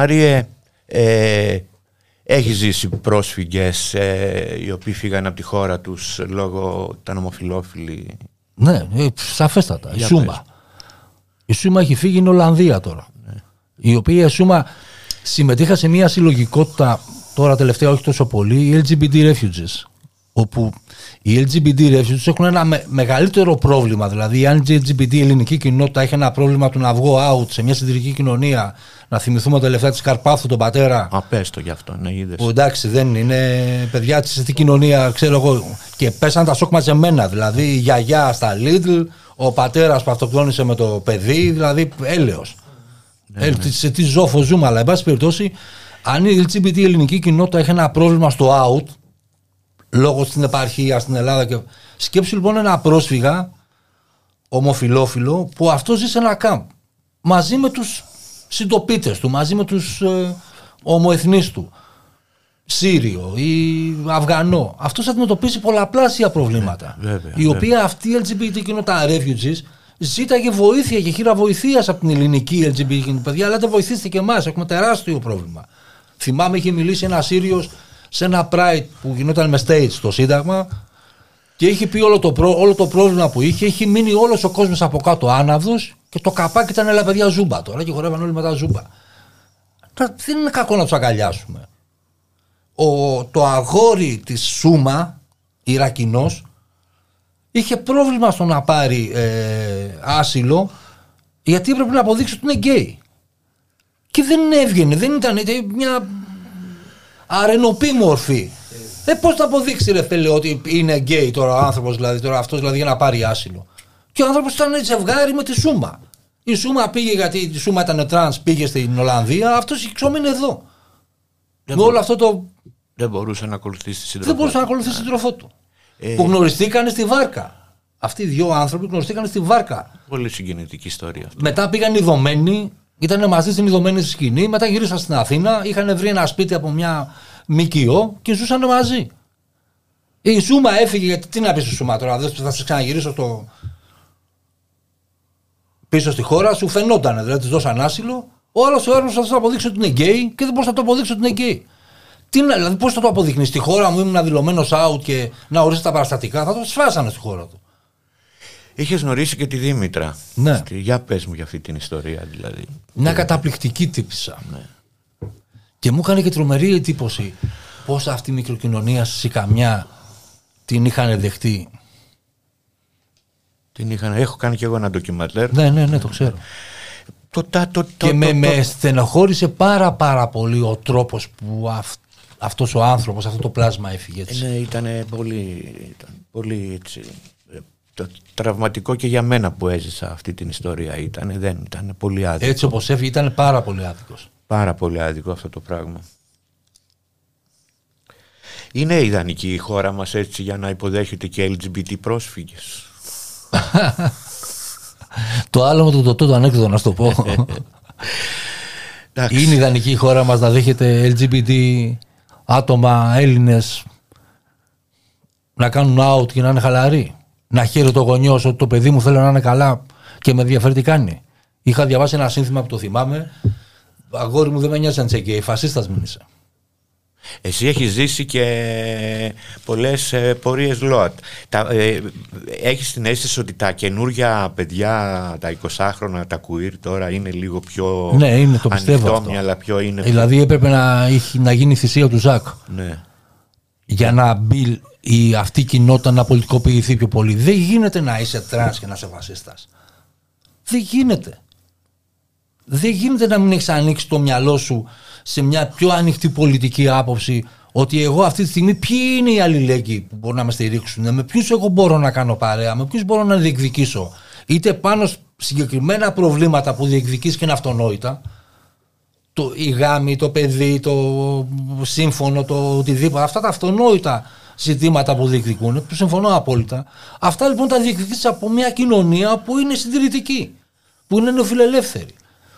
Μάριε, ε, έχει ζήσει πρόσφυγες ε, οι οποίοι φύγαν από τη χώρα τους λόγω τα ομοφιλόφιλοι. Ναι, ε, σαφέστατα. Η Σούμα. Η Σούμα έχει φύγει στην Ολλανδία τώρα. Ναι. Η οποία η Σούμα συμμετείχα σε μια συλλογικότητα τώρα τελευταία όχι τόσο πολύ, οι LGBT refugees. Όπου οι LGBT refugees έχουν ένα μεγαλύτερο πρόβλημα. Δηλαδή, αν η LGBT ελληνική κοινότητα έχει ένα πρόβλημα του να βγω out σε μια συντηρητική κοινωνία, να θυμηθούμε τα λεφτά της Καρπάθου, τον πατέρα. Απέστο γι' αυτό, ναι, είδες. Που εντάξει, δεν είναι παιδιά της αυτή κοινωνία, ξέρω εγώ. Και πέσαν τα σοκ μαζεμένα. Δηλαδή, η γιαγιά στα Lidl, ο πατέρας που αυτοκτόνησε με το παιδί, δηλαδή έλεος. Ναι, ναι. Σε τι ζώφο ζούμε, αλλά εν πάση περιπτώσει, αν η LGBT ελληνική κοινότητα έχει ένα πρόβλημα στο out, λόγω στην επαρχία στην Ελλάδα. Και... Σκέψου λοιπόν ένα πρόσφυγα ομοφιλόφιλο που αυτό ζει σε ένα κάμπ μαζί με τους συντοπίτες του, μαζί με τους ε, ομοεθνείς του. Σύριο ή Αφγανό. Αυτός αντιμετωπίζει πολλαπλάσια προβλήματα. Ναι, βέβαια, η οποία αυτή η LGBT κοινότητα refugees ζήταγε βοήθεια και χείρα βοηθείας από την ελληνική LGBT κοινότητα. Παιδιά, αλλά δεν βοηθήστε και εμάς. Έχουμε τεράστιο πρόβλημα. Θυμάμαι είχε μιλήσει ένα Σύριο σε ένα Pride που γινόταν με stage στο Σύνταγμα και είχε πει όλο το, όλο το πρόβλημα που είχε, έχει μείνει όλος ο κόσμος από κάτω άναυδος και το καπάκι ήταν έλα παιδιά ζούμπα τώρα και χορεύαν όλοι μετά ζούμπα. δεν είναι κακό να τους αγκαλιάσουμε. Ο, το αγόρι της Σούμα, Ιρακινός, είχε πρόβλημα στο να πάρει ε, άσυλο γιατί έπρεπε να αποδείξει ότι είναι γκέι. Και δεν έβγαινε, δεν ήταν μια αρρενωπή μορφή. Ε, πώς θα αποδείξει, ρε φίλε, ότι είναι γκέι τώρα ο άνθρωπος, δηλαδή, τώρα αυτός δηλαδή για να πάρει άσυλο. Και ο άνθρωπος ήταν ζευγάρι με τη Σούμα. Η Σούμα πήγε γιατί η Σούμα ήταν τρανς, πήγε στην Ολλανδία, αυτός ξόμεινε εδώ. Δεν με όλο αυτό το. Δεν μπορούσε να ακολουθήσει τη σύντροφό Δεν μπορούσε να ακολουθήσει τη σύντροφό του. Ε... Που γνωριστήκανε στη βάρκα. Αυτοί οι δύο άνθρωποι γνωριστήκαν στη βάρκα. Πολύ συγκινητική ιστορία αυτή. Μετά πήγαν Ειδομένη ήταν μαζί στην Ειδομένη σκηνή, μετά γύρισαν στην Αθήνα, είχαν βρει ένα σπίτι από μια ΜΚΟ και ζούσαν μαζί. Η Σούμα έφυγε, γιατί τι να πεις στη Σούμα τώρα, δεν θα σε ξαναγυρίσω στο... πίσω στη χώρα, σου φαινόταν, δηλαδή της δώσαν άσυλο. Ο άλλος ο θα να αποδείξει ότι είναι γκέι και δεν μπορείς να το αποδείξεις ότι είναι γκέι. Τι, δηλαδή, πώς θα το αποδείχνεις, στη χώρα μου ήμουν δηλωμένος out και να ορίστε τα παραστατικά, θα τον σφάζανε στη χώρα του. Είχες γνωρίσει και τη Δήμητρα. Ναι. Στη... Για πες μου για αυτή την ιστορία, δηλαδή. Μια καταπληκτική τύπησα. Ναι. Και μου έκανε και τρομερή εντύπωση πώς αυτή η μικροκοινωνία στη Καμιά την είχαν δεχτεί. Την είχαν, έχω κάνει και εγώ ένα ντοκιματέρ. Ναι, ναι, ναι, το ξέρω. Το, το, το, και με, με στενοχώρησε πάρα πάρα πολύ ο τρόπος που αυ, αυτός ο άνθρωπος, αυτό το πλάσμα έφυγε έτσι. Ναι, ήταν πολύ, ήταν πολύ έτσι, το τραυματικό και για μένα που έζησα αυτή την ιστορία ήταν, δεν ήταν πολύ άδικο. Έτσι όπως έφυγε ήταν πάρα πολύ άδικος. Πάρα πολύ άδικο αυτό το πράγμα. Είναι ιδανική η χώρα μας έτσι για να υποδέχεται και LGBT πρόσφυγες. το άλλο με το τοτό το ανέκδοτο να σου το πω. Είναι ιδανική η χώρα μας να δέχεται LGBT άτομα, Έλληνες να κάνουν out και να είναι χαλαροί να χαίρεται το γονιό ότι το παιδί μου θέλω να είναι καλά και με ενδιαφέρει τι κάνει. Είχα διαβάσει ένα σύνθημα που το θυμάμαι. Αγόρι μου δεν με νοιάζει αν είσαι γκέι, φασίστας μην είσαι. Εσύ έχεις ζήσει και πολλές ε, πορείες ΛΟΑΤ. Ε, έχεις την αίσθηση ότι τα καινούργια παιδιά, τα 20χρονα, τα queer τώρα είναι λίγο πιο. Ναι, είναι, το πιστεύω. Αυτό. Αλλά πιο είναι... Δηλαδή έπρεπε να, να γίνει η θυσία του Ζακ. Ναι. Για να μπει η αυτή η κοινότητα να πολιτικοποιηθεί πιο πολύ. Δεν γίνεται να είσαι τρανς και να είσαι φασίστας. Δεν γίνεται. Δεν γίνεται να μην έχεις ανοίξει το μυαλό σου σε μια πιο ανοιχτή πολιτική άποψη ότι εγώ αυτή τη στιγμή ποιοι είναι οι αλληλέγγυοι που μπορούν να με στηρίξουν, με ποιους εγώ μπορώ να κάνω παρέα, με ποιους μπορώ να διεκδικήσω. Είτε πάνω συγκεκριμένα προβλήματα που διεκδικείς και είναι αυτονόητα, το, η γάμη, το παιδί, το σύμφωνο, το οτιδήποτε, αυτά τα αυτονόητα ζητήματα που διεκδικούν, που συμφωνώ απόλυτα. Αυτά λοιπόν τα διεκδικήσει από μια κοινωνία που είναι συντηρητική, που είναι νεοφιλελεύθερη,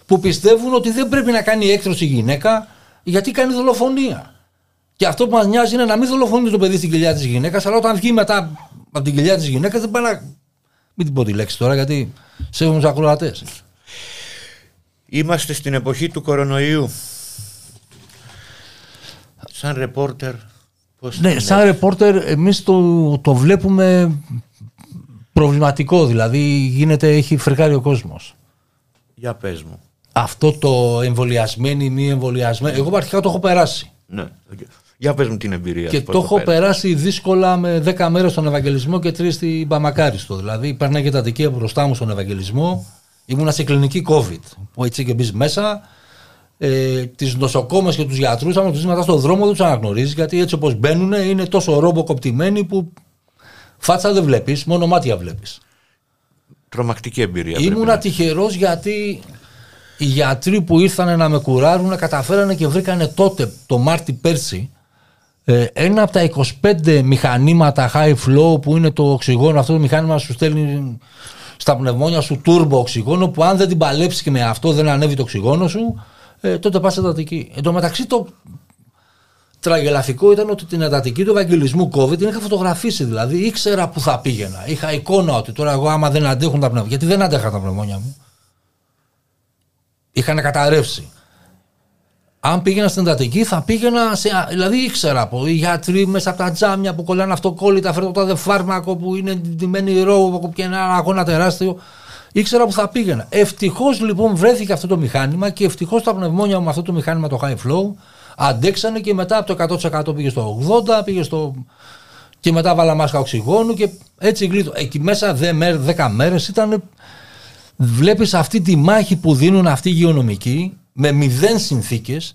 που πιστεύουν ότι δεν πρέπει να κάνει έκτρωση η γυναίκα γιατί κάνει δολοφονία. Και αυτό που μας νοιάζει είναι να μην δολοφονεί το παιδί στην κοιλιά της γυναίκας, αλλά όταν βγει μετά από την κοιλιά της γυναίκας δεν πάει να. Μην την πω τη λέξη τώρα γιατί σέβομαι τους ακροατές. Είμαστε στην εποχή του κορονοϊού. Σαν ρεπόρτερ, πώς Ναι, την σαν ρεπόρτερ εμείς το, το βλέπουμε προβληματικό. Δηλαδή γίνεται, έχει φρικάρει ο κόσμος. Για πες μου. Αυτό το εμβολιασμένοι, μη εμβολιασμένοι. Εγώ αρχικά το έχω περάσει. Ναι. Για πες μου την εμπειρία Και σου, πώς το έχω πέρασες. περάσει δύσκολα με 10 μέρες στον Ευαγγελισμό και 3 στην Παμακάριστο. Δηλαδή, παίρναγε τα δικαία μπροστά μου στον Ευαγγελισμό. Ήμουνα σε κλινική COVID. Που έτσι και μπεις μέσα. Ε, τις νοσοκόμες και τους γιατρούς, άμα τους δεις μετά στον δρόμο, δεν τους αναγνωρίζεις. Γιατί έτσι όπως μπαίνουν είναι τόσο ρόμπο κοπτημένοι που φάτσα δεν βλέπεις, μόνο μάτια βλέπεις. Τρομακτική εμπειρία. πρέπει Ήμουνα να- τυχερός γιατί οι γιατροί που ήρθαν να με κουράρουν καταφέρανε και βρήκανε τότε, το Μάρτι πέρσι, ε, ένα από τα 25 μηχανήματα high flow που είναι το οξυγόνο, αυτό το μηχάνημα σου στέλνει στα πνευμόνια σου turbo οξυγόνο που αν δεν την παλέψεις και με αυτό δεν ανέβει το οξυγόνο σου, ε, τότε πας εντατική. Εν τω μεταξύ το τραγελαφικό ήταν ότι την εντατική του Ευαγγελισμού COVID την είχα φωτογραφίσει. Δηλαδή ήξερα που θα πήγαινα. Είχα εικόνα ότι τώρα εγώ άμα δεν αντέχουν τα πνευμόνια. Γιατί δεν αντέχα τα πνευμόνια μου. Είχαν καταρρεύσει. Αν πήγαινα στην εντατική θα πήγαινα σε. Δηλαδή ήξερα από οι γιατροί μέσα από τα τζάμια που κολλάνε αυτοκόλλητα, φέρνω το τάδε φάρμακο που είναι ντυμένοι ρόβο και ένα αγώνα τεράστιο. Ήξερα που θα πήγαινα. Ευτυχώς λοιπόν βρέθηκε αυτό το μηχάνημα και ευτυχώς τα πνευμόνια μου με αυτό το μηχάνημα το high flow αντέξανε και μετά από το 100% πήγε στο 80%, πήγε στο. και μετά βάλα μάσκα οξυγόνου και έτσι γλίτω. Εκεί μέσα 10 μέρες ήταν. Βλέπεις αυτή τη μάχη που δίνουν αυτοί οι υγειονομικοί με μηδέν συνθήκες.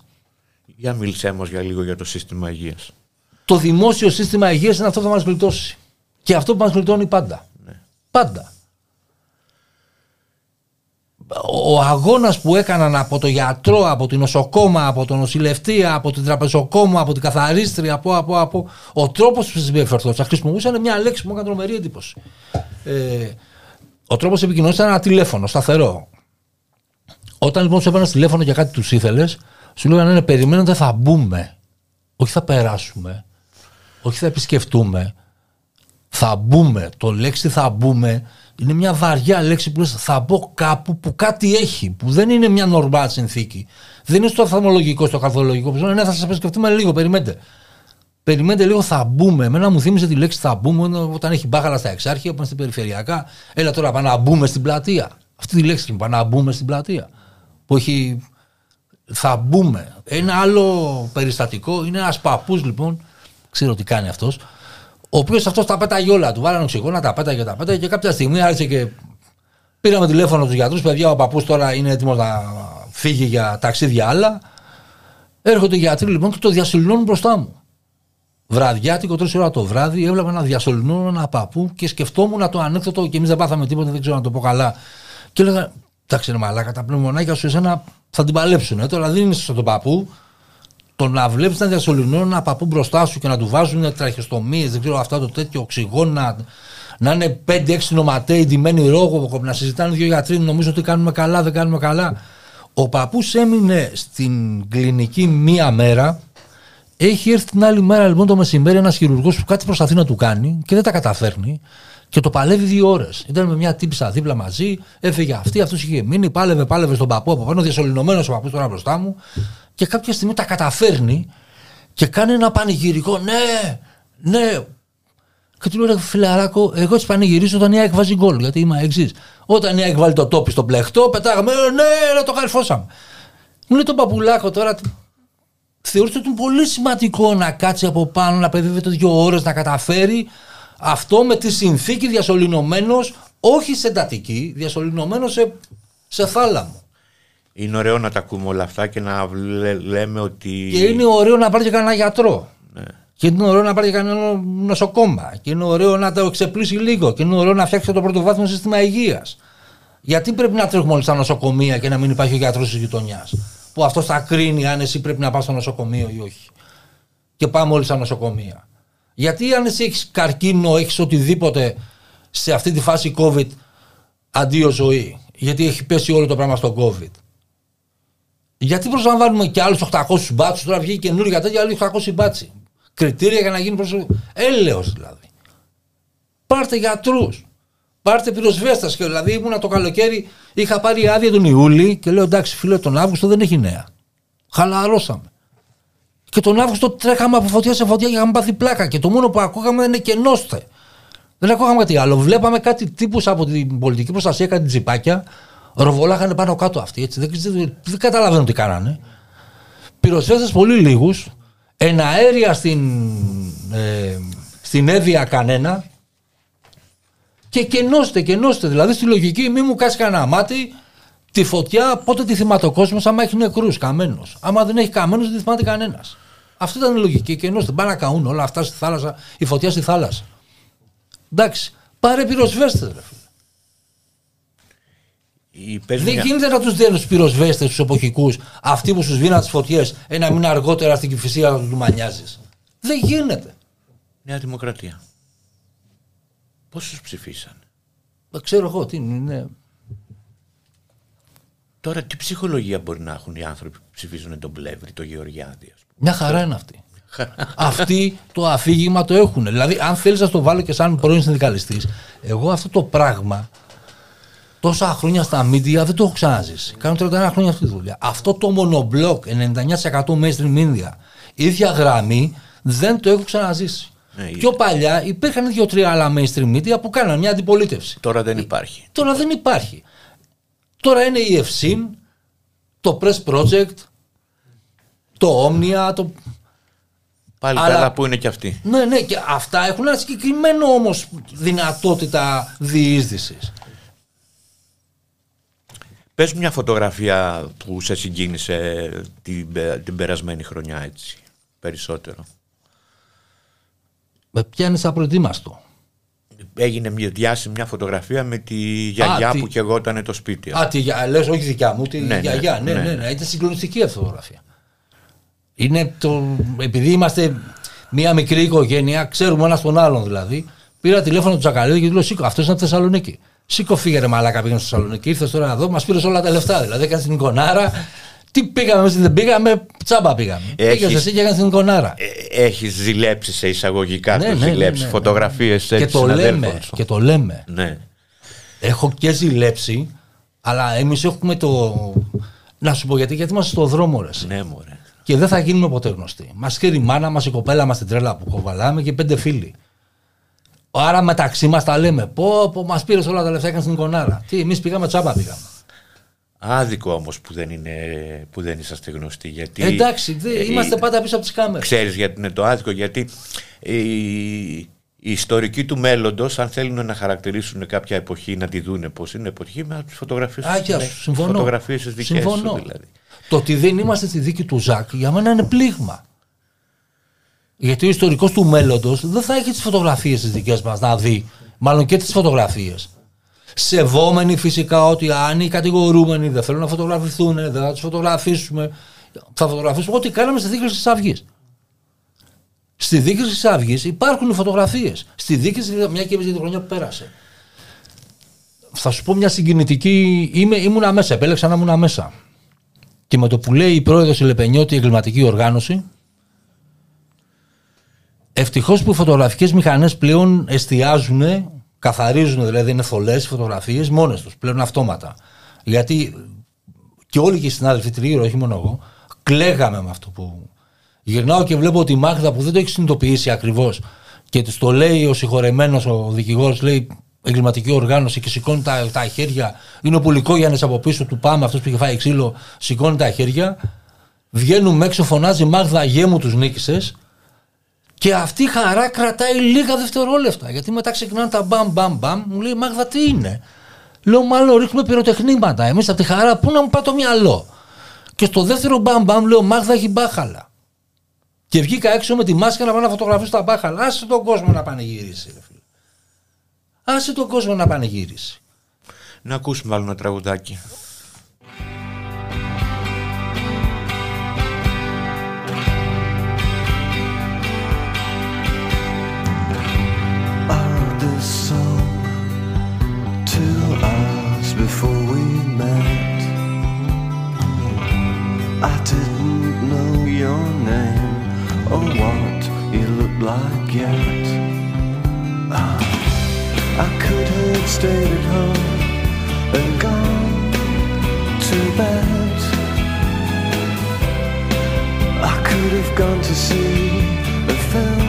Για μίλησέ μας για λίγο για το σύστημα υγείας. Το δημόσιο σύστημα υγείας είναι αυτό που θα μας γλιτώσει. Και αυτό που μας γλιτώνει πάντα. Πάντα. Ο αγώνας που έκαναν από το γιατρό, από την νοσοκόμα, από τον νοσηλευτή, από την τραπεζοκόμα, από την καθαρίστρια, από, από, από ο τρόπος που συμπεριφερθόταν. Χρησιμοποιούσαν μια λέξη που μου έκανε τρομερή εντύπωση. Ε, ο τρόπος επικοινωνίας ήταν ένα τηλέφωνο, σταθερό. Όταν λοιπόν σου έπαιρνε τηλέφωνο για κάτι τους ήθελες, σου λέγανε ναι, περιμένετε θα μπούμε. Όχι θα περάσουμε. Όχι θα επισκεφτούμε. Θα μπούμε. Το λέξη θα μπούμε είναι μια βαριά λέξη που λες θα μπω κάπου που κάτι έχει. Που δεν είναι μια νορμάλ συνθήκη. Δεν είναι στο οφθαλμολογικό, στο καθολογικό. Που σου λένε, ναι, θα σας επισκεφτούμε λίγο, περιμένετε. Περιμένετε λίγο, θα μπούμε. Εμένα μου θύμισε τη λέξη θα μπούμε όταν έχει μπάχαλα στα εξάρχεια, που είμαστε περιφερειακά. Έλα τώρα πάμε να μπούμε στην πλατεία. Αυτή τη λέξη πάμε να μπούμε στην πλατεία. Που έχει. Θα μπούμε. Ένα άλλο περιστατικό είναι ένας παππούς λοιπόν, ξέρω τι κάνει αυτός, ο οποίος αυτός τα πέταγε όλα του. Βάλανε οξυγόνα, τα πέταγε, τα πέταγε και κάποια στιγμή άρχισε και. Πήραμε τηλέφωνο τους γιατρούς, παιδιά, ο παππούς τώρα είναι έτοιμος να φύγει για ταξίδια άλλα. Έρχονται οι γιατροί λοιπόν και το διασωληνώνουν μπροστά μου. Βραδιάτικο, τρεις ώρα το βράδυ, έβλεπα να διασωληνώνουν ένα παππού και σκεφτόμουν το ανέκδοτο και εμείς δεν πάθαμε τίποτα, δεν ξέρω να το πω καλά. Και έλεγα, εντάξει, ρε μαλάκα, τα πνευμονάκια σου εσένα θα την παλέψουν. Ε, τώρα δεν είναι στον παππού. Το να βλέπεις να διασωληνώνουν ένα παππού μπροστά σου και να του βάζουν τραχιστομίε, δεν ξέρω αυτά το τέτοιο οξυγόνα, να είναι 5-6 νοματέοι ντυμένοι ρόγο, να συζητάνε δύο γιατροί, νομίζω ότι κάνουμε καλά, δεν κάνουμε καλά. Ο παππούς έμεινε στην κλινική μία μέρα. Έχει έρθει την άλλη μέρα λοιπόν το μεσημέρι ένας χειρουργός που κάτι προσπαθεί να του κάνει και δεν τα καταφέρνει και το παλεύει δύο ώρες. Ήταν με μια τύπησα δίπλα μαζί, έφυγε αυτή, αυτός είχε μείνει, πάλευε, πάλευε στον παππού από πάνω, διασωληνωμένος ο παππούς τώρα μπροστά μου και κάποια στιγμή τα καταφέρνει και κάνει ένα πανηγυρικό ναι, ναι. Και του λέω, φιλαράκο, εγώ τι πανηγυρίζω όταν η ΑΕΚ βάζει γκολ, γιατί είμαι εξή. Όταν η ΑΕΚ βάλει το τόπι στο πλεχτό, πετάγαμε, ναι, να το καρφώσαμε. Μου λέει τον παπουλάκο τώρα, θεωρείτε ότι είναι πολύ σημαντικό να κάτσει από πάνω, να παιδεύεται δύο ώρες, να καταφέρει αυτό με τη συνθήκη διασωληνωμένος, όχι σε εντατική, διασωληνωμένος σε, σε θάλαμο. Είναι ωραίο να τα ακούμε όλα αυτά και να λέ- λέμε ότι. Και είναι ωραίο να πάρει και κανένα γιατρό. Ναι. Και είναι ωραίο να πάρει και κανένα νοσοκόμα. Και είναι ωραίο να το εξεπλήσει λίγο. Και είναι ωραίο να φτιάξει το πρωτοβάθμιο σύστημα υγείας. Γιατί πρέπει να τρέχουμε όλοι στα νοσοκομεία και να μην υπάρχει ο γιατρός της γειτονιάς; Που αυτό θα κρίνει αν εσύ πρέπει να πας στο νοσοκομείο ή όχι. Και πάμε όλοι στα νοσοκομεία. Γιατί αν εσύ έχεις καρκίνο, έχεις οτιδήποτε σε αυτή τη φάση COVID, αντίο ζωή. Γιατί έχει πέσει όλο το πράγμα στο COVID. Γιατί προσλαμβάνουμε και άλλους 800 μπάτσους, τώρα βγήκε καινούργια τέτοια, άλλοι 800 μπάτσοι. Κριτήρια για να γίνει προσωπικό. Έλεος δηλαδή. Πάρτε γιατρούς. Πάρτε πυροσβέστας. Δηλαδή ήμουνα το καλοκαίρι, είχα πάρει άδεια τον Ιούλη και λέω εντάξει, φίλε, τον Αύγουστο δεν έχει νέα. Χαλαρώσαμε. Και τον Αύγουστο τρέχαμε από φωτιά σε φωτιά και είχαμε πάθει πλάκα. Και το μόνο που ακούγαμε είναι κενώστε. Δεν ακούγαμε κάτι άλλο. Βλέπαμε κάτι τύπους από την πολιτική προστασία, κάτι τζιπάκια. Ροβολάχανε πάνω κάτω αυτοί. Έτσι. Δεν, δεν, δεν καταλαβαίνω τι κάνανε. Πυροσβέστες πολύ λίγους. Εναέρια στην, ε, στην έδεια κανένα. Και κενώστε, κενώστε. Δηλαδή στη λογική, μη μου κάσει κανένα μάτι, τη φωτιά πότε τη θυμάται ο κόσμος, άμα έχει νεκρούς, καμένος. Άμα δεν έχει καμένος, δεν τη θυμάται κανένας. Αυτή ήταν η λογική. Και ενώ πάνε να καούν όλα αυτά στη θάλασσα, η φωτιά στη θάλασσα. Εντάξει, πάρε πυροσβέστες, ρε φίλε. Δεν γίνεται να τους δίνουν του πυροσβέστες, του εποχικούς, αυτοί που σου σβήναν τις φωτιές ένα μήνα αργότερα στην κυφυσία να του μανιάζεις. Δεν γίνεται. Νέα Δημοκρατία. Πόσους ψηφίσαν. Δεν ξέρω εγώ τι είναι. Τώρα τι ψυχολογία μπορεί να έχουν οι άνθρωποι που ψηφίζουν τον Πλεύρη, τον Γεωργιάδη. Μια χαρά είναι αυτή. Αυτοί το αφήγημα το έχουν. Δηλαδή, αν θέλεις να το βάλω και σαν πρώην συνδικαλιστής, εγώ αυτό το πράγμα τόσα χρόνια στα media δεν το έχω ξαναζήσει. Κάνω 31 χρόνια αυτή τη δουλειά. Αυτό το μονομπλοκ 99% mainstream media, ίδια γραμμή, δεν το έχω ξαναζήσει. Ναι, Πιο παλιά υπήρχαν δύο-τρία άλλα mainstream media που κάνανε μια αντιπολίτευση. Τώρα δεν υπάρχει. Τώρα δεν υπάρχει. Τώρα είναι η EFSIN, το Press Project, το Omnia, το... Πάλι Αλλά... καλά που είναι και αυτοί. Ναι, ναι, και αυτά έχουν ένα συγκεκριμένο όμως δυνατότητα διείσδυσης. Πες μια φωτογραφία που σε συγκίνησε την, την περασμένη χρονιά έτσι, περισσότερο. Με πιάνεις απροετοίμαστο έγινε μια διάσημη μια φωτογραφία με τη γιαγιά που και εγώ ήταν το σπίτι. Α, τη λες, όχι δικιά μου, τη ναι, ναι γιαγιά. Ναι, ναι, ναι, ναι, Ήταν συγκλονιστική αυτή η φωτογραφία. Είναι το, επειδή είμαστε μια μικρή οικογένεια, ξέρουμε ένα τον άλλον δηλαδή. Πήρα τηλέφωνο του Τσακαλίδη και του λέω: Σήκω, αυτός είναι από Θεσσαλονίκη. Σήκω, φύγε μαλάκα πήγαινε στη Θεσσαλονίκη. Ήρθες τώρα εδώ, μας πήρες όλα τα λεφτά. Δηλαδή έκανες την εικονάρα, τι πήγαμε, εμείς δεν πήγαμε, τσάμπα πήγαμε. Έχεις, εσύ και έκανες την εικονάρα. Ε, Έχεις ζηλέψει σε εισαγωγικά ναι, ναι, ναι, ζηλέψει ναι, ναι, φωτογραφίες και το λέμε. Και το λέμε. Ναι. Έχω και ζηλέψει, αλλά εμείς έχουμε το. Να σου πω γιατί, γιατί είμαστε στο δρόμο, ρε. Ναι, μωρέ. Και δεν θα γίνουμε ποτέ γνωστοί. Μας ξέρει η μάνα μας, η κοπέλα μας την τρέλα που κοβαλάμε και πέντε φίλοι. Άρα μεταξύ μας τα λέμε. Πω, πω μας πήρες όλα τα λεφτά και στην εικονάρα. Τι, εμείς πήγαμε τσάμπα πήγαμε. Άδικο όμως που δεν, είναι, που δεν είσαστε γνωστοί. Γιατί, Εντάξει, δε, ε, είμαστε πάντα πίσω από τις κάμερες. Ξέρεις γιατί είναι το άδικο, γιατί η, η ιστορική του μέλλοντος, αν θέλουν να χαρακτηρίσουν κάποια εποχή, να τη δούνε πώς είναι εποχή, με τις φωτογραφίες Α, τους. Συμφωνώ. Φωτογραφίες τις δικές Συμφωνώ. Σου, δηλαδή. Το ότι δεν είμαστε στη δίκη του Ζακ, για μένα είναι πλήγμα. Γιατί ο ιστορικός του μέλλοντος δεν θα έχει τις φωτογραφίες τις δικές μας να δει. Μάλλον και τις φωτογραφίες. Σεβόμενοι φυσικά ότι αν οι κατηγορούμενοι δεν θέλουν να φωτογραφηθούν, δεν θα τους φωτογραφίσουμε. Θα φωτογραφίσουμε ό,τι κάναμε στη δίκηση της Αυγής. Στη δίκηση της Αυγής υπάρχουν φωτογραφίες. Στη δίκηση, μια και την χρονιά που πέρασε. Θα σου πω μια συγκινητική. Είμαι, ήμουνα μέσα, επέλεξα να ήμουν μέσα. Και με το που λέει η πρόεδρος η Λεπενιώτη εγκληματική οργάνωση, ευτυχώς που οι φωτογραφικές μηχανές πλέον εστιάζουν καθαρίζουν, δηλαδή είναι θολές φωτογραφίες μόνες τους, πλέον αυτόματα. Γιατί και όλοι και οι συνάδελφοι τρίγυρο, όχι μόνο εγώ, κλαίγαμε με αυτό που. Γυρνάω και βλέπω ότι η Μάγδα που δεν το έχει συνειδητοποιήσει ακριβώς και της το λέει ο συγχωρεμένος, ο δικηγόρος, λέει εγκληματική οργάνωση και σηκώνει τα, τα χέρια. Είναι ο Πουλικόγιαννης από πίσω του Πάμε, αυτός που είχε φάει ξύλο, σηκώνει τα χέρια. Βγαίνουμε έξω, φωνάζει Μάγδα, γέ μου τους νίκησες. Και αυτή η χαρά κρατάει λίγα δευτερόλεπτα. Γιατί μετά ξεκινάνε τα μπαμ μπαμ μπαμ. Μου λέει Μάγδα τι είναι; Λέω μάλλον ρίχνουμε πυροτεχνήματα. Εμείς από τη χαρά πού να μου πάει το μυαλό; Και στο δεύτερο μπαμ μπαμ λέω Μάγδα έχει μπάχαλα. Και βγήκα έξω με τη μάσκα να πάω να φωτογραφίσω τα μπάχαλα. Άσε τον κόσμο να πανηγυρίσει. Ρε φίλε. Άσε τον κόσμο να πανηγυρίσει. Να ακούσουμε άλλο ένα τραγουδάκι. before we met. I didn't know your name or what you looked like yet. I could have stayed at home and gone to bed. I could have gone to see a film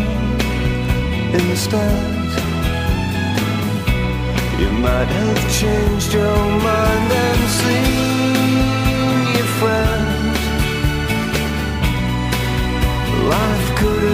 instead. You might have changed your mind and seen your friend. Life could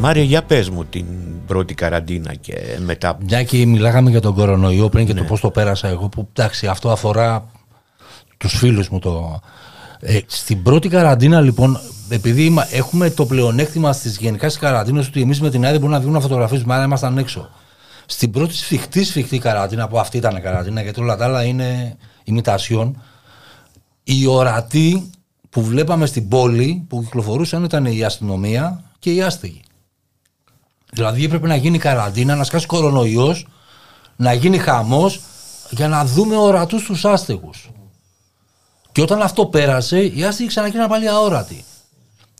Μάρια, για πες μου την πρώτη καραντίνα και μετά. Μια και μιλάγαμε για τον κορονοϊό πριν και το πώς το πέρασα εγώ που εντάξει αυτό αφορά τους φίλους μου το... Ε, στην πρώτη καραντίνα λοιπόν επειδή είμα- έχουμε το πλεονέκτημα στις γενικά στις καραντίνες ότι εμείς με την άδεια μπορούμε να βγούμε να φωτογραφίσουμε άρα ήμασταν έξω. Στην πρώτη σφιχτή σφιχτή καραντίνα που αυτή ήταν η καραντίνα γιατί όλα τα άλλα είναι ημιτασιών οι ορατοί που βλέπαμε στην πόλη που κυκλοφορούσαν ήταν η αστυνομία και οι άστεγοι. Δηλαδή έπρεπε να γίνει καραντίνα, να σκάσει κορονοϊός, να γίνει χαμός για να δούμε ορατούς τους άστεγους. Και όταν αυτό πέρασε, οι άστεγοι ξαναγίναν πάλι αόρατοι.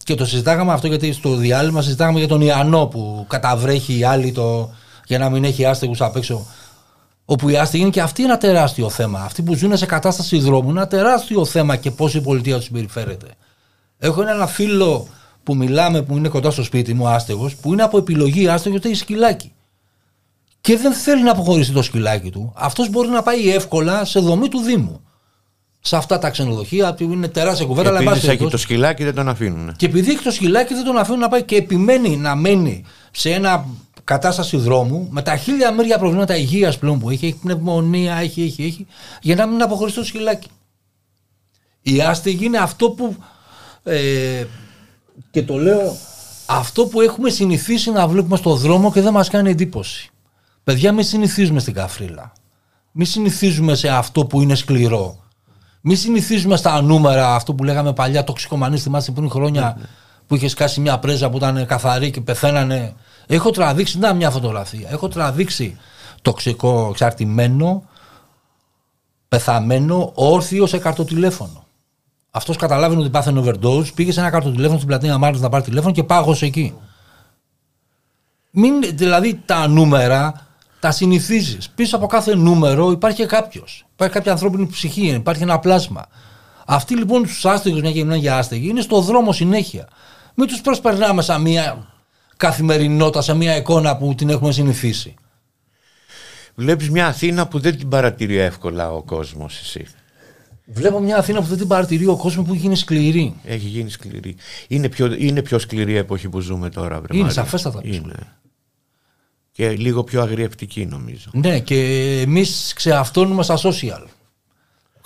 Και το συζητάγαμε αυτό γιατί στο διάλειμμα συζητάγαμε για τον Ιαννό που καταβρέχει η άλλη το, για να μην έχει άστεγους απ' έξω. Όπου οι άστεγοι είναι και αυτή ένα τεράστιο θέμα. Αυτοί που ζουν σε κατάσταση δρόμου είναι ένα τεράστιο θέμα και πώς η πολιτεία τους συμπεριφέρεται. Έχω ένα φίλο που μιλάμε που είναι κοντά στο σπίτι μου, άστεγος, που είναι από επιλογή άστεγος γιατί έχει σκυλάκι. Και δεν θέλει να αποχωρήσει το σκυλάκι του. Αυτός μπορεί να πάει εύκολα σε δομή του Δήμου. Σε αυτά τα ξενοδοχεία, που είναι τεράστια κουβέντα, αλλά εν Επειδή πάση έχει το περιπτώσει- σκυλάκι δεν τον αφήνουν. και επειδή έχει το σκυλάκι δεν τον αφήνουν να πάει και επιμένει να μένει σε ένα κατάσταση δρόμου με τα χίλια μέρια προβλήματα υγείας πλέον που έχει, έχει πνευμονία, έχει, έχει, έχει, για να μην αποχωρήσει το σκυλάκι. Η άστεγη είναι αυτό που. Ε, και το λέω αυτό που έχουμε συνηθίσει να βλέπουμε στο δρόμο και δεν μας κάνει εντύπωση. Παιδιά, μην συνηθίζουμε στην καφρίλα. Μην συνηθίζουμε σε αυτό που είναι σκληρό. Μην συνηθίζουμε στα νούμερα, αυτό που λέγαμε παλιά, τοξικομανή, θυμάστε πριν χρόνια που είχες σκάσει μια πρέζα που ήταν καθαρή και πεθαίνανε. Έχω τραβήξει, να μια φωτογραφία. Έχω τραβήξει τοξικό εξαρτημένο, πεθαμένο, όρθιο σε καρτοτηλέφωνο. Αυτός καταλάβαινε ότι πάθαινε overdose, πήγε σε ένα καρτοτηλέφωνο στην πλατεία Μάρτιν να πάρει τηλέφωνο και πάγωσε εκεί. Μην, δηλαδή τα νούμερα τα συνηθίζεις. Πίσω από κάθε νούμερο υπάρχει κάποιος. Υπάρχει κάποια ανθρώπινη ψυχή, υπάρχει ένα πλάσμα. Αυτοί λοιπόν τους άστεγους, μια και μιλάνε για άστεγοι, είναι στο δρόμο συνέχεια. Μην τους προσπερνάμε σαν μια καθημερινότητα, σαν μια εικόνα που την έχουμε συνηθίσει. Βλέπεις μια Αθήνα που δεν την παρατηρεί εύκολα ο κόσμος εσύ. Βλέπω μια Αθήνα που δεν την παρατηρεί ο κόσμος που έχει γίνει σκληρή. Έχει γίνει σκληρή. Είναι πιο, είναι πιο σκληρή η εποχή που ζούμε τώρα. Βρε Είναι Μάρια. σαφέστατα πιο Είναι. Και λίγο πιο αγριευτική νομίζω. Ναι, και εμείς ξεαυτώνουμε στα social.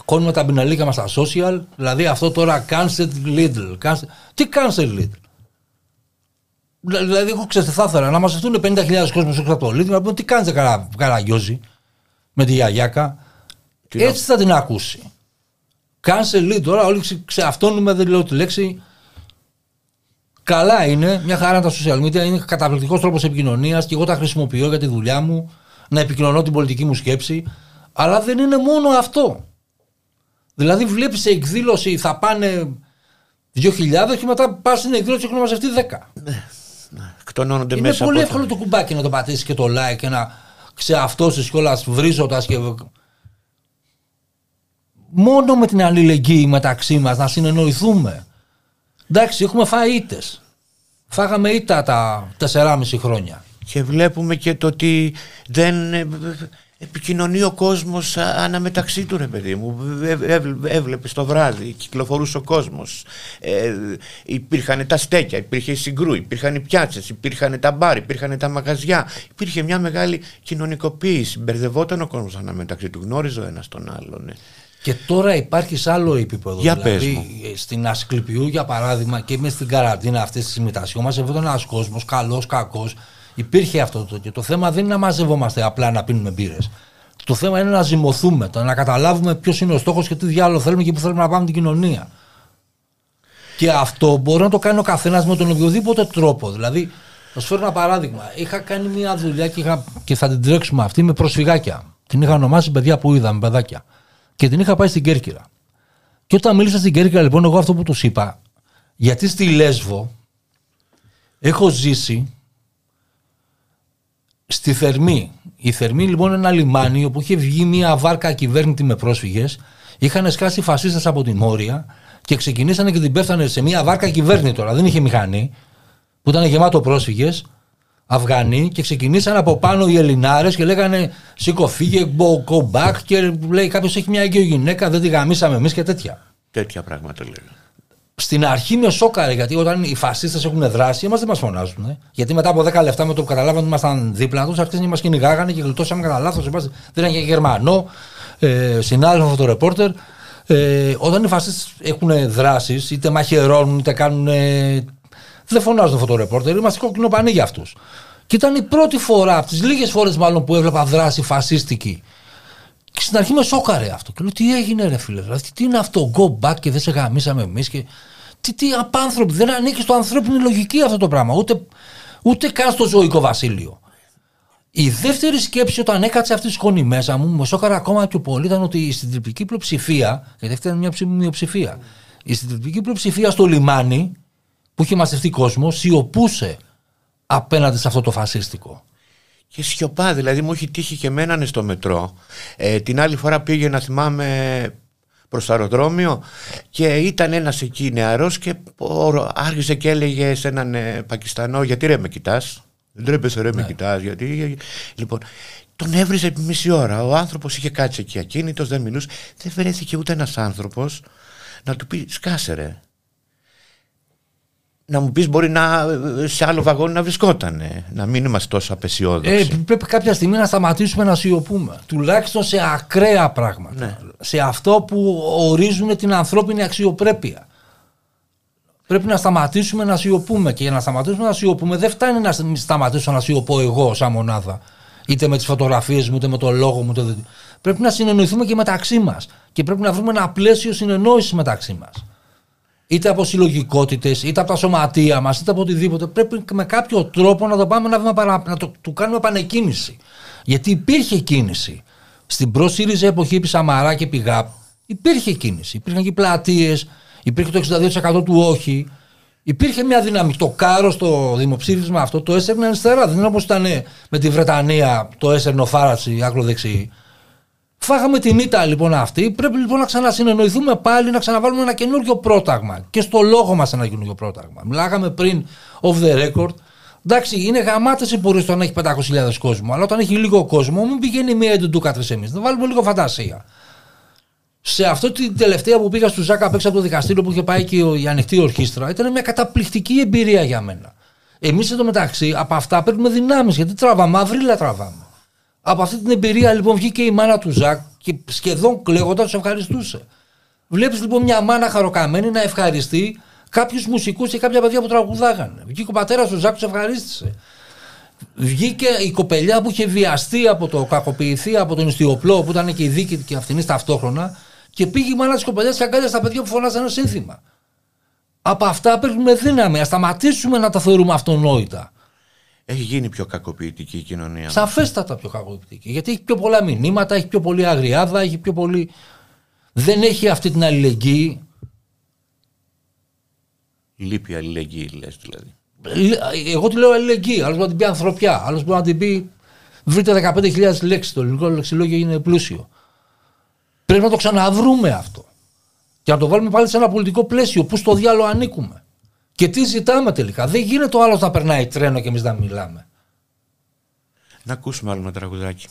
Κόνουμε τα μπιναλίκα μας στα social. Δηλαδή αυτό τώρα cancel Lidl. Cancel... Τι cancel Lidl; Δηλα- Δηλαδή, εγώ ξέρω τι θα ήθελα να μαζευτούν 50.000 κόσμος έξω από το Lidl να πούμε τι κάνετε καλά, καραγκιόζη με τη γιαγιάκα. Τι να- Έτσι θα την ακούσει. Cancel Lidl. Τώρα όλοι ξε- ξεαυτώνουμε, δεν λέω τη λέξη. Καλά είναι, μια χαρά τα social media είναι καταπληκτικός τρόπος επικοινωνίας και εγώ τα χρησιμοποιώ για τη δουλειά μου, να επικοινωνώ την πολιτική μου σκέψη. Αλλά δεν είναι μόνο αυτό. Δηλαδή, βλέπεις σε εκδήλωση θα πάνε 2.000 και μετά πας στην εκδήλωση και έχουν μαζευτεί 10. Εκτονώνονται Είναι μέσα πολύ από εύκολο το κουμπάκι να το πατήσεις και το like και να ξεαυτώσεις κιόλα βρίζοντα και. Μόνο με την αλληλεγγύη μεταξύ μας να συνεννοηθούμε. Εντάξει, έχουμε φάει ήττες. Φάγαμε ήττα τα 4,5 χρόνια. Και βλέπουμε και το ότι δεν ε, επικοινωνεί ο κόσμος α- αναμεταξύ του ρε παιδί μου. Ε, ε, Έβλεπες το βράδυ, κυκλοφορούσε ο κόσμος. Ε, υπήρχαν τα στέκια, υπήρχε η συγκρού, υπήρχαν οι πιάτσες, υπήρχαν τα μπάρ, υπήρχαν τα μαγαζιά. Υπήρχε μια μεγάλη κοινωνικοποίηση. Μπερδευόταν ο κόσμος αναμεταξύ του, γνώριζε ο ένας τον άλλον. Ε. Και τώρα υπάρχει σε άλλο επίπεδο. Για δηλαδή, πες μου. ε, στην Ασκληπιού, για παράδειγμα, και με στην καραντίνα αυτή τη συμμετασιό, μαζευόταν ένας κόσμος, καλός, κακός. Υπήρχε αυτό το. Και το θέμα δεν είναι να μαζευόμαστε απλά να πίνουμε μπύρες. Το θέμα είναι να ζυμωθούμε, το να καταλάβουμε ποιος είναι ο στόχος και τι διάλογο θέλουμε και πού θέλουμε να πάμε την κοινωνία. Και αυτό μπορεί να το κάνει ο καθένας με τον οποιοδήποτε τρόπο. Δηλαδή, θα σου φέρω ένα παράδειγμα. Είχα κάνει μια δουλειά και, είχα, και θα την τρέξουμε αυτή με προσφυγάκια. Την είχα ονομάσει παιδιά που είδαμε, παιδάκια. Και την είχα πάει στην Κέρκυρα. Και όταν μίλησα στην Κέρκυρα, λοιπόν, εγώ αυτό που τους είπα, γιατί στη Λέσβο έχω ζήσει στη Θερμή. Η Θερμή λοιπόν είναι ένα λιμάνι όπου είχε βγει μια βάρκα κυβέρνητη με πρόσφυγες. Είχαν σκάσει φασίστες από την Μόρια και ξεκινήσανε και την πέφτανε σε μια βάρκα κυβέρνητη τώρα. Δεν είχε μηχανή, που ήταν γεμάτο πρόσφυγες. Αφγανοί και ξεκινήσαν από πάνω οι Ελληνάρες και λέγανε Σήκω, φύγε, go, go back. Και λέει κάποιος έχει μια έγκυο γυναίκα, δεν τη γαμίσαμε εμείς και τέτοια. Τέτοια πράγματα λέγανε. Στην αρχή με σόκαρε γιατί όταν οι φασίστες έχουν δράσει, εμάς δεν μας φωνάζουν. ε. Γιατί μετά από 10 λεπτά με το που καταλάβανε ότι ήμασταν δίπλα τους, άρχισαν να μας κυνηγάγανε και γλιτώσαμε κατά λάθος. Δεν ήταν και Γερμανό, ε, συνάδελφο φωτορεπόρτερ. Ε, όταν οι φασίστες έχουν δράσεις, είτε μαχαιρώνουν, είτε κάνουν. Ε, δεν φωνάζουν φωτορεπόρτερ, είμαστε κόκκινο πανί για αυτούς. Και ήταν η πρώτη φορά, από τις λίγες φορές μάλλον που έβλεπα δράση φασίστικη. Και στην αρχή με σόκαρε αυτό. Και λέω τι έγινε, ρε φίλε. Δηλαδή, τι είναι αυτό, go back και δεν σε γαμίσαμε εμείς. Και... Τι, τι απάνθρωποι, δεν ανήκει στο ανθρώπινη λογική αυτό το πράγμα. Ούτε, ούτε καν στο ζωικό βασίλειο. Η δεύτερη σκέψη όταν έκατσε αυτή τη σκόνη μέσα μου, με σόκαρε ακόμα πιο πολύ, ήταν ότι η συντριπτική πλειοψηφία, γιατί αυτή ήταν μια ψη- μειοψηφία, η συντριπτική πλειοψηφία στο λιμάνι, που είχε μαζευτεί κόσμος, σιωπούσε απέναντι σε αυτό το φασίστικο. Και σιωπά, δηλαδή μου έχει τύχει και μένανε στο μετρό. Ε, την άλλη φορά πήγε να θυμάμαι προς το αεροδρόμιο και ήταν ένας εκεί νεαρός και ο- άρχισε και έλεγε σε έναν ε, Πακιστανό γιατί ρε με κοιτάς; Δεν τρέπεσαι ρε με κοιτάς γιατί... Λοιπόν, τον έβριζε επί μισή ώρα. Ο άνθρωπος είχε κάτσει εκεί ακίνητος, δεν μιλούσε. Δεν βρέθηκε ούτε ένας άνθρωπος να του πει σκάσε ρε. Να μου πεις μπορεί να σε άλλο βαγόνι να βρισκότανε. Να μην είμαστε τόσο απεσιόδοξοι. Ε, πρέπει κάποια στιγμή να σταματήσουμε να σιωπούμε. Τουλάχιστον σε ακραία πράγματα. Ναι. Σε αυτό που ορίζουν την ανθρώπινη αξιοπρέπεια. Πρέπει να σταματήσουμε να σιωπούμε. Και για να σταματήσουμε να σιωπούμε, δεν φτάνει να σταματήσω να σιωπώ εγώ σαν μονάδα. Είτε με τις φωτογραφίες μου, είτε με το λόγο μου. Είτε... Πρέπει να συνεννοηθούμε και μεταξύ μας. Και πρέπει να βρούμε ένα πλαίσιο συνεννόησης μεταξύ μας. Είτε από συλλογικότητες, είτε από τα σωματεία μας, είτε από οτιδήποτε. Πρέπει με κάποιο τρόπο να το πάμε ένα βήμα παρά, να το του κάνουμε επανεκκίνηση. Γιατί υπήρχε κίνηση. Στην προ-ΣΥΡΙΖΑ εποχή επί Σαμαρά και επί ΓΑΠ υπήρχε κίνηση. Υπήρχαν και πλατείες, υπήρχε το 62% του όχι. Υπήρχε μια δύναμη. Το κάρος στο δημοψήφισμα αυτό το έσαιρνε αριστερά. Δεν είναι όπως ήταν με τη Βρετανία το έσαιρνε ο Φάρατσι άκρο δεξί. Φάγαμε την ήττα λοιπόν αυτή. Πρέπει λοιπόν να ξανασυνεννοηθούμε πάλι, να ξαναβάλουμε ένα καινούριο πρόταγμα. Και στο λόγο μας ένα καινούριο πρόταγμα. Μιλάγαμε πριν off the record. Εντάξει, είναι γαμάτες οι πορείε όταν έχει 500.000 κόσμο. Αλλά όταν έχει λίγο κόσμο, μην πηγαίνει μία εντουντούκα εμείς. Να βάλουμε λίγο φαντασία. Σε αυτό την τελευταία που πήγα στο Ζάκα απ' έξω από το δικαστήριο που είχε πάει και η ανοιχτή ορχήστρα, ήταν μια καταπληκτική εμπειρία για μένα. Εμείς εντωμεταξύ από αυτά παίρνουμε δυνάμεις γιατί τραβάμε, αυρίλα τραβάμε. Από αυτή την εμπειρία λοιπόν βγήκε η μάνα του Ζακ και σχεδόν κλαίγοντας τους ευχαριστούσε. Βλέπεις λοιπόν μια μάνα χαροκαμένη να ευχαριστεί κάποιους μουσικούς και κάποια παιδιά που τραγουδάγανε. Βγήκε ο πατέρας του Ζακ, τους ευχαρίστησε. Βγήκε η κοπελιά που είχε βιαστεί από το κακοποιηθεί από τον ιστιοπλό που ήταν και η δίκη και αυτήν ταυτόχρονα και πήγε η μάνα της κοπελιάς και αγκάλια στα παιδιά που φωνάζαν ένα σύνθημα. Από αυτά παίρνουμε δύναμη. Α σταματήσουμε να τα θεωρούμε αυτονόητα. Έχει γίνει πιο κακοποιητική η κοινωνία. Σαφέστατα πιο κακοποιητική. Γιατί έχει πιο πολλά μηνύματα, έχει πιο πολύ αγριάδα, έχει πιο πολύ. Δεν έχει αυτή την αλληλεγγύη. Λείπει η αλληλεγγύη, λες δηλαδή. Εγώ τη λέω αλληλεγγύη. Άλλος μπορεί να την πει ανθρωπιά. Άλλος μπορεί να την πει. Βρείτε 15.000 λέξεις. Το ελληνικό λεξιλόγιο είναι πλούσιο. Πρέπει να το ξαναβρούμε αυτό. Και να το βάλουμε πάλι σε ένα πολιτικό πλαίσιο. Πού στο διάλογο ανήκουμε. Και τι ζητάμε τελικά. Δεν γίνεται ο άλλος να περνάει τρένο και εμείς να μιλάμε. Να ακούσουμε άλλο ένα τραγουδάκι.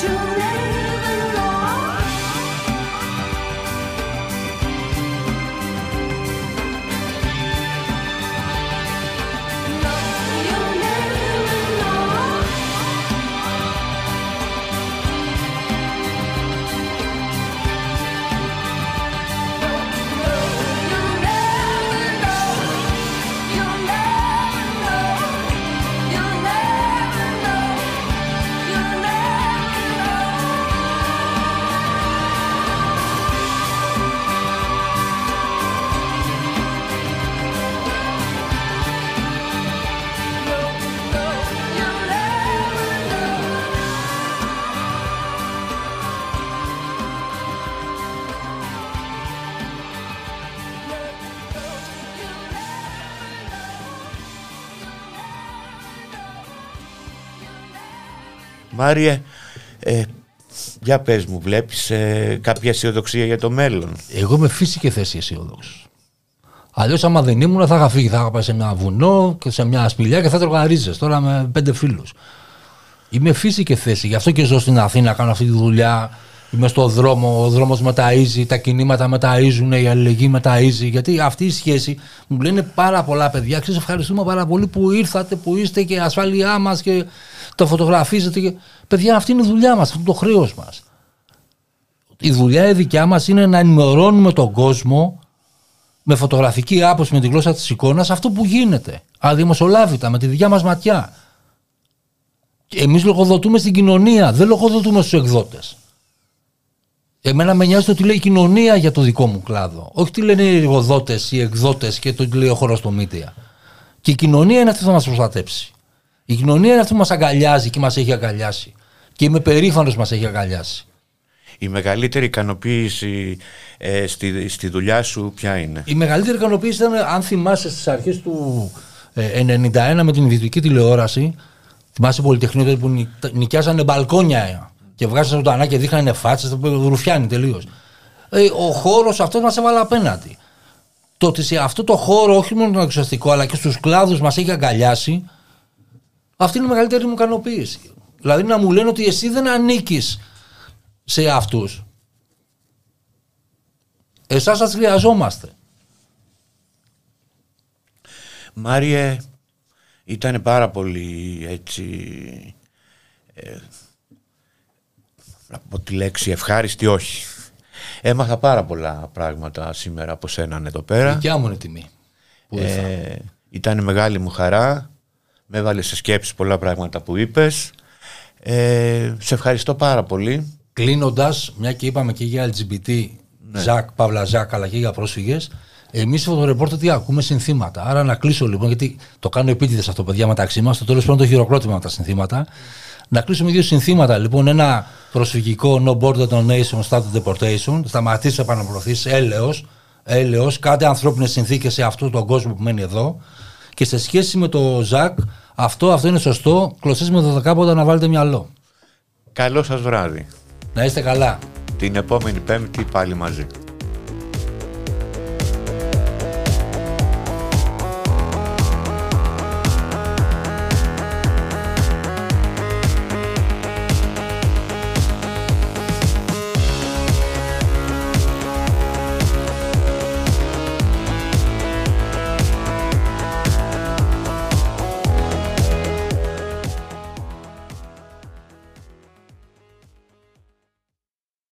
joy. Μάριε, ε, για πες μου, βλέπεις ε, κάποια αισιοδοξία για το μέλλον; Εγώ με φύση και θέση αισιόδοξο. Αλλιώς, άμα δεν ήμουν, θα είχα φύγει. Θα είχα πάει σε ένα βουνό και σε μια σπηλιά και θα έτρωγα ρίζες τώρα με πέντε φίλους. Είμαι φύση και θέση. Γι' αυτό και ζω στην Αθήνα, κάνω αυτή τη δουλειά. Είμαι στο δρόμο, ο δρόμος μεταίζει, τα κινήματα μεταίζουν, η αλληλεγγύη μεταίζει. Γιατί αυτή η σχέση μου λένε πάρα πολλά παιδιά. Ξέρετε, ευχαριστούμε πάρα πολύ που ήρθατε, που είστε και η ασφάλειά μας και το φωτογραφίζετε. Και... Παιδιά, αυτή είναι η δουλειά μας, αυτό είναι το χρέος μας. Η δουλειά η δικιά μας είναι να ενημερώνουμε τον κόσμο με φωτογραφική άποψη, με τη γλώσσα της εικόνας, αυτό που γίνεται. Αδημοσολάβητα, με τη δικιά μας ματιά. Εμείς λογοδοτούμε στην κοινωνία, δεν λογοδοτούμε στους εκδότες. Εμένα με νοιάζει το τι λέει η κοινωνία για το δικό μου κλάδο. Όχι τι λένε οι εργοδότες, οι εκδότες και το τι λέει ο χώρος στο μύτια. Και η κοινωνία είναι αυτή που θα μας προστατέψει. Η κοινωνία είναι αυτή που μας αγκαλιάζει και μας έχει αγκαλιάσει. Και είμαι περήφανος που μας έχει αγκαλιάσει. Η μεγαλύτερη ικανοποίηση ε, στη, στη δουλειά σου ποια είναι; Η μεγαλύτερη ικανοποίηση ήταν, αν θυμάσαι, στις αρχές του ε, 91 με την ιδιωτική τηλεόραση. Θυμάσαι Πολυτεχνείο τότε που νι- νοικιάζανε μπαλκόνια και βγάζανε ζωντανά και δείχνανε φάτσες. Ρουφιάνοι τελείως. Ε, ο χώρος αυτός μας έβαλε απέναντι. Το ότι σε αυτό το χώρο, όχι μόνο τον εξωστικό, αλλά και στους κλάδους μας έχει αγκαλιάσει, αυτή είναι η μεγαλύτερη μου ικανοποίηση. Δηλαδή να μου λένε ότι εσύ δεν ανήκεις σε αυτούς. Εσάς σας χρειαζόμαστε. Μάριε, ήταν πάρα πολύ έτσι. Ε, να πω τη λέξη ευχάριστη, όχι. Έμαθα πάρα πολλά πράγματα σήμερα από σέναν εδώ πέρα. Δικιά μου είναι τιμή. Που ήρθα. Ε, ήταν μεγάλη μου χαρά. Με έβαλες σε σκέψη πολλά πράγματα που είπες. Ε, σε ευχαριστώ πάρα πολύ. Κλείνοντας, μια και είπαμε και για LGBT, Ζακ, Παύλα Ζακ, αλλά και για πρόσφυγες, εμείς στο φωτορεπόρτερ τι ακούμε συνθήματα. Άρα να κλείσω λοιπόν, γιατί το κάνω επίτηδες αυτό, παιδιά, μεταξύ μας. Στο τέλος πρέπει να το χειροκρότημα με τα συνθήματα. Να κλείσουμε δύο συνθήματα. Λοιπόν, ένα προσφυγικό No Border Donation, Start Deportation. Σταματήστε επαναπροωθήσει, έλεος. Έλεος, κάντε ανθρώπινες συνθήκες σε αυτόν τον κόσμο που μένει εδώ. Και σε σχέση με το Ζακ, αυτό, αυτό είναι σωστό. Κλωσέ με δωδεκάποτα να βάλετε μυαλό. Καλό σας βράδυ. Να είστε καλά. Την επόμενη πέμπτη πάλι μαζί.